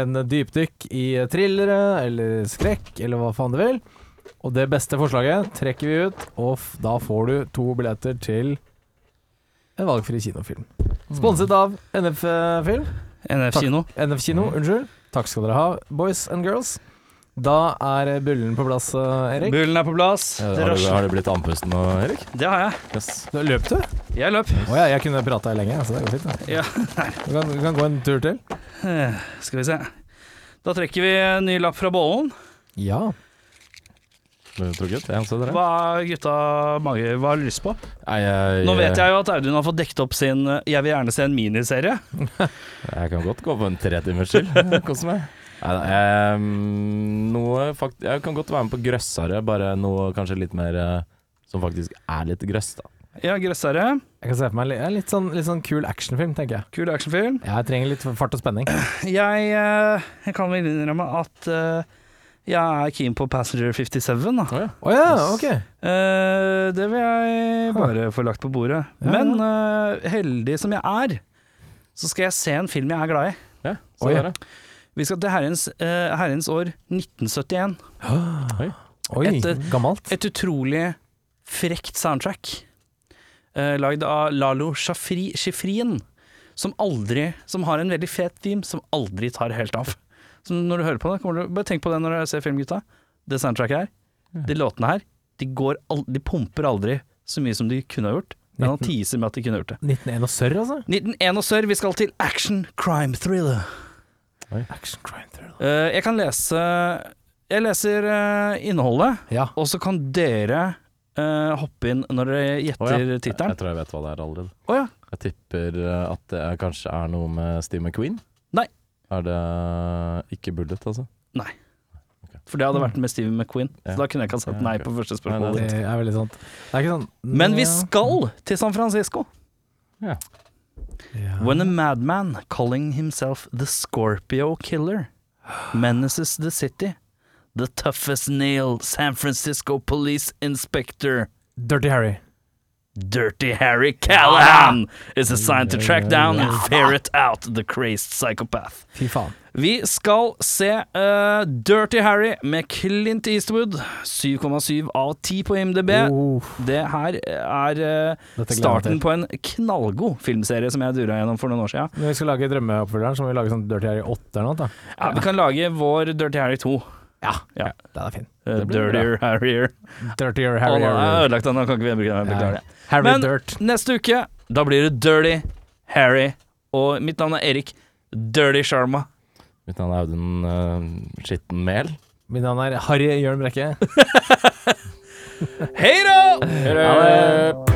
[SPEAKER 2] en dypdykk i thrillere eller skrekk, eller hva faen du vil. Og det beste forslaget trekker vi ut, og da får du to billetter til en valgfri kinofilm. Sponset av NF Film.
[SPEAKER 1] NF Kino.
[SPEAKER 2] NF Kino, unnskyld. Takk skal dere ha, boys and girls. Da er bullen på plass, eh, Erik.
[SPEAKER 1] Bullen er på plass.
[SPEAKER 4] Ja, har, du, har du blitt andpusten nå, Erik?
[SPEAKER 1] Det har jeg.
[SPEAKER 4] Yes.
[SPEAKER 2] Da Løp du?
[SPEAKER 1] Jeg løp.
[SPEAKER 2] Å ja, jeg kunne prata lenge, så det går fint.
[SPEAKER 1] Ja.
[SPEAKER 2] Du, kan, du kan gå en tur til.
[SPEAKER 1] Eh, Skal vi se. Da trekker vi en ny lapp fra bollen.
[SPEAKER 2] Ja.
[SPEAKER 4] Trukket? En, så dere?
[SPEAKER 1] Hva har gutta mange hva har du lyst på?
[SPEAKER 4] Nei, jeg,
[SPEAKER 1] Nå vet jeg jo at Audun har fått dekket opp sin eh, Jeg vil gjerne se en miniserie.
[SPEAKER 4] Jeg kan godt gå på en tre timers chill. Kose meg. Nei, noe fakt Jeg kan godt være med på grøssere, bare noe kanskje litt mer eh, som faktisk er litt grøss, da.
[SPEAKER 1] Ja, grøssere.
[SPEAKER 2] Jeg kan se for meg litt, litt sånn, litt sånn kul actionfilm, tenker jeg.
[SPEAKER 1] Kul actionfilm.
[SPEAKER 2] Ja, Jeg trenger litt fart og spenning.
[SPEAKER 1] Jeg, eh, jeg kan vel innrømme at eh, jeg er keen på Passenger 57, da.
[SPEAKER 4] Å ja.
[SPEAKER 2] Oh, ja, ok.
[SPEAKER 1] Eh, det vil jeg bare få lagt på bordet.
[SPEAKER 2] Ja,
[SPEAKER 1] Men heldig som jeg er, så skal jeg se en film jeg er glad i.
[SPEAKER 4] ja så
[SPEAKER 2] gjør
[SPEAKER 4] dere.
[SPEAKER 1] Vi skal til herrens, eh, herrens år 1971.
[SPEAKER 4] Oi.
[SPEAKER 2] Oi,
[SPEAKER 1] Et, eh,
[SPEAKER 2] gammelt.
[SPEAKER 1] Et utrolig frekt soundtrack. Uh, lagd av Lalo Shafri, som aldri Som har en veldig fet theme som aldri tar helt av. Så når du hører på det, kommer du, bare tenk på det når du ser filmgutta. Det soundtracket her, de låtene her, de, går al de pumper aldri så mye som de kunne ha gjort. Men han teaser med at de kunne ha gjort det.
[SPEAKER 2] 1901 og sørr, altså?
[SPEAKER 1] 1901 og sør, vi skal til action crime thriller.
[SPEAKER 2] Action crime thriller.
[SPEAKER 1] Eh, jeg kan lese Jeg leser eh, innholdet,
[SPEAKER 2] Ja.
[SPEAKER 1] og så kan dere eh, hoppe inn når dere
[SPEAKER 4] Å ja.
[SPEAKER 1] gjetter
[SPEAKER 4] Jeg,
[SPEAKER 1] tittelen.
[SPEAKER 4] jeg tror jeg vet hva det er allerede.
[SPEAKER 1] Å ja.
[SPEAKER 4] Jeg tipper eh, at det er, kanskje er noe med Steve McQueen.
[SPEAKER 1] Nei.
[SPEAKER 4] Er det ikke Bullet, altså?
[SPEAKER 1] For det hadde vært med Steve McQueen.
[SPEAKER 4] Ja.
[SPEAKER 1] Så da kunne jeg ikke ha sagt
[SPEAKER 4] Ja,
[SPEAKER 1] nei
[SPEAKER 4] ok.
[SPEAKER 1] på første
[SPEAKER 2] Det
[SPEAKER 1] spørsmål.
[SPEAKER 2] er veldig sant. Det er ikke sånn
[SPEAKER 1] Men vi skal til San Francisco.
[SPEAKER 2] Ja.
[SPEAKER 1] When a madman calling himself the Scorpio Killer menaces the city, the toughest nail San Francisco Police Inspector
[SPEAKER 2] Dirty Harry.
[SPEAKER 1] Dirty Harry Callahan is assigned to track down and ferret out the crazed psychopath.
[SPEAKER 2] Fy faen.
[SPEAKER 1] Vi skal se uh, Dirty Harry med Clint Eastwood. 7,7 av 10 på IMDb.
[SPEAKER 2] Oh,
[SPEAKER 1] Det her er
[SPEAKER 2] meg
[SPEAKER 1] starten på en knallgod filmserie som jeg dura gjennom for noen år siden.
[SPEAKER 2] Når vi skal lage drømmeoppfølgeren, så må vi lage sånn Dirty Harry 8 eller noe. Da.
[SPEAKER 1] Ja, vi kan lage vår Dirty Harry 2.
[SPEAKER 2] Ja,
[SPEAKER 1] Ja.
[SPEAKER 2] den er fin.
[SPEAKER 4] Blir
[SPEAKER 1] Dirtier Harrier.
[SPEAKER 2] Dirtier
[SPEAKER 1] Å,
[SPEAKER 2] Harry.
[SPEAKER 1] nå er jeg
[SPEAKER 2] Harry.
[SPEAKER 1] ødelagt den, nå kan ikke vi bruke den. Beklager det.
[SPEAKER 2] Harry
[SPEAKER 1] Men
[SPEAKER 2] Dirt.
[SPEAKER 1] neste uke, da blir det Dirty Harry. Og mitt navn er Erik Dirty Sharma.
[SPEAKER 4] Mitt navn er Audun uh, Skitten Mel.
[SPEAKER 2] Mitt navn er Harry Jørn Brekke.
[SPEAKER 1] Hei da!
[SPEAKER 2] Ha det.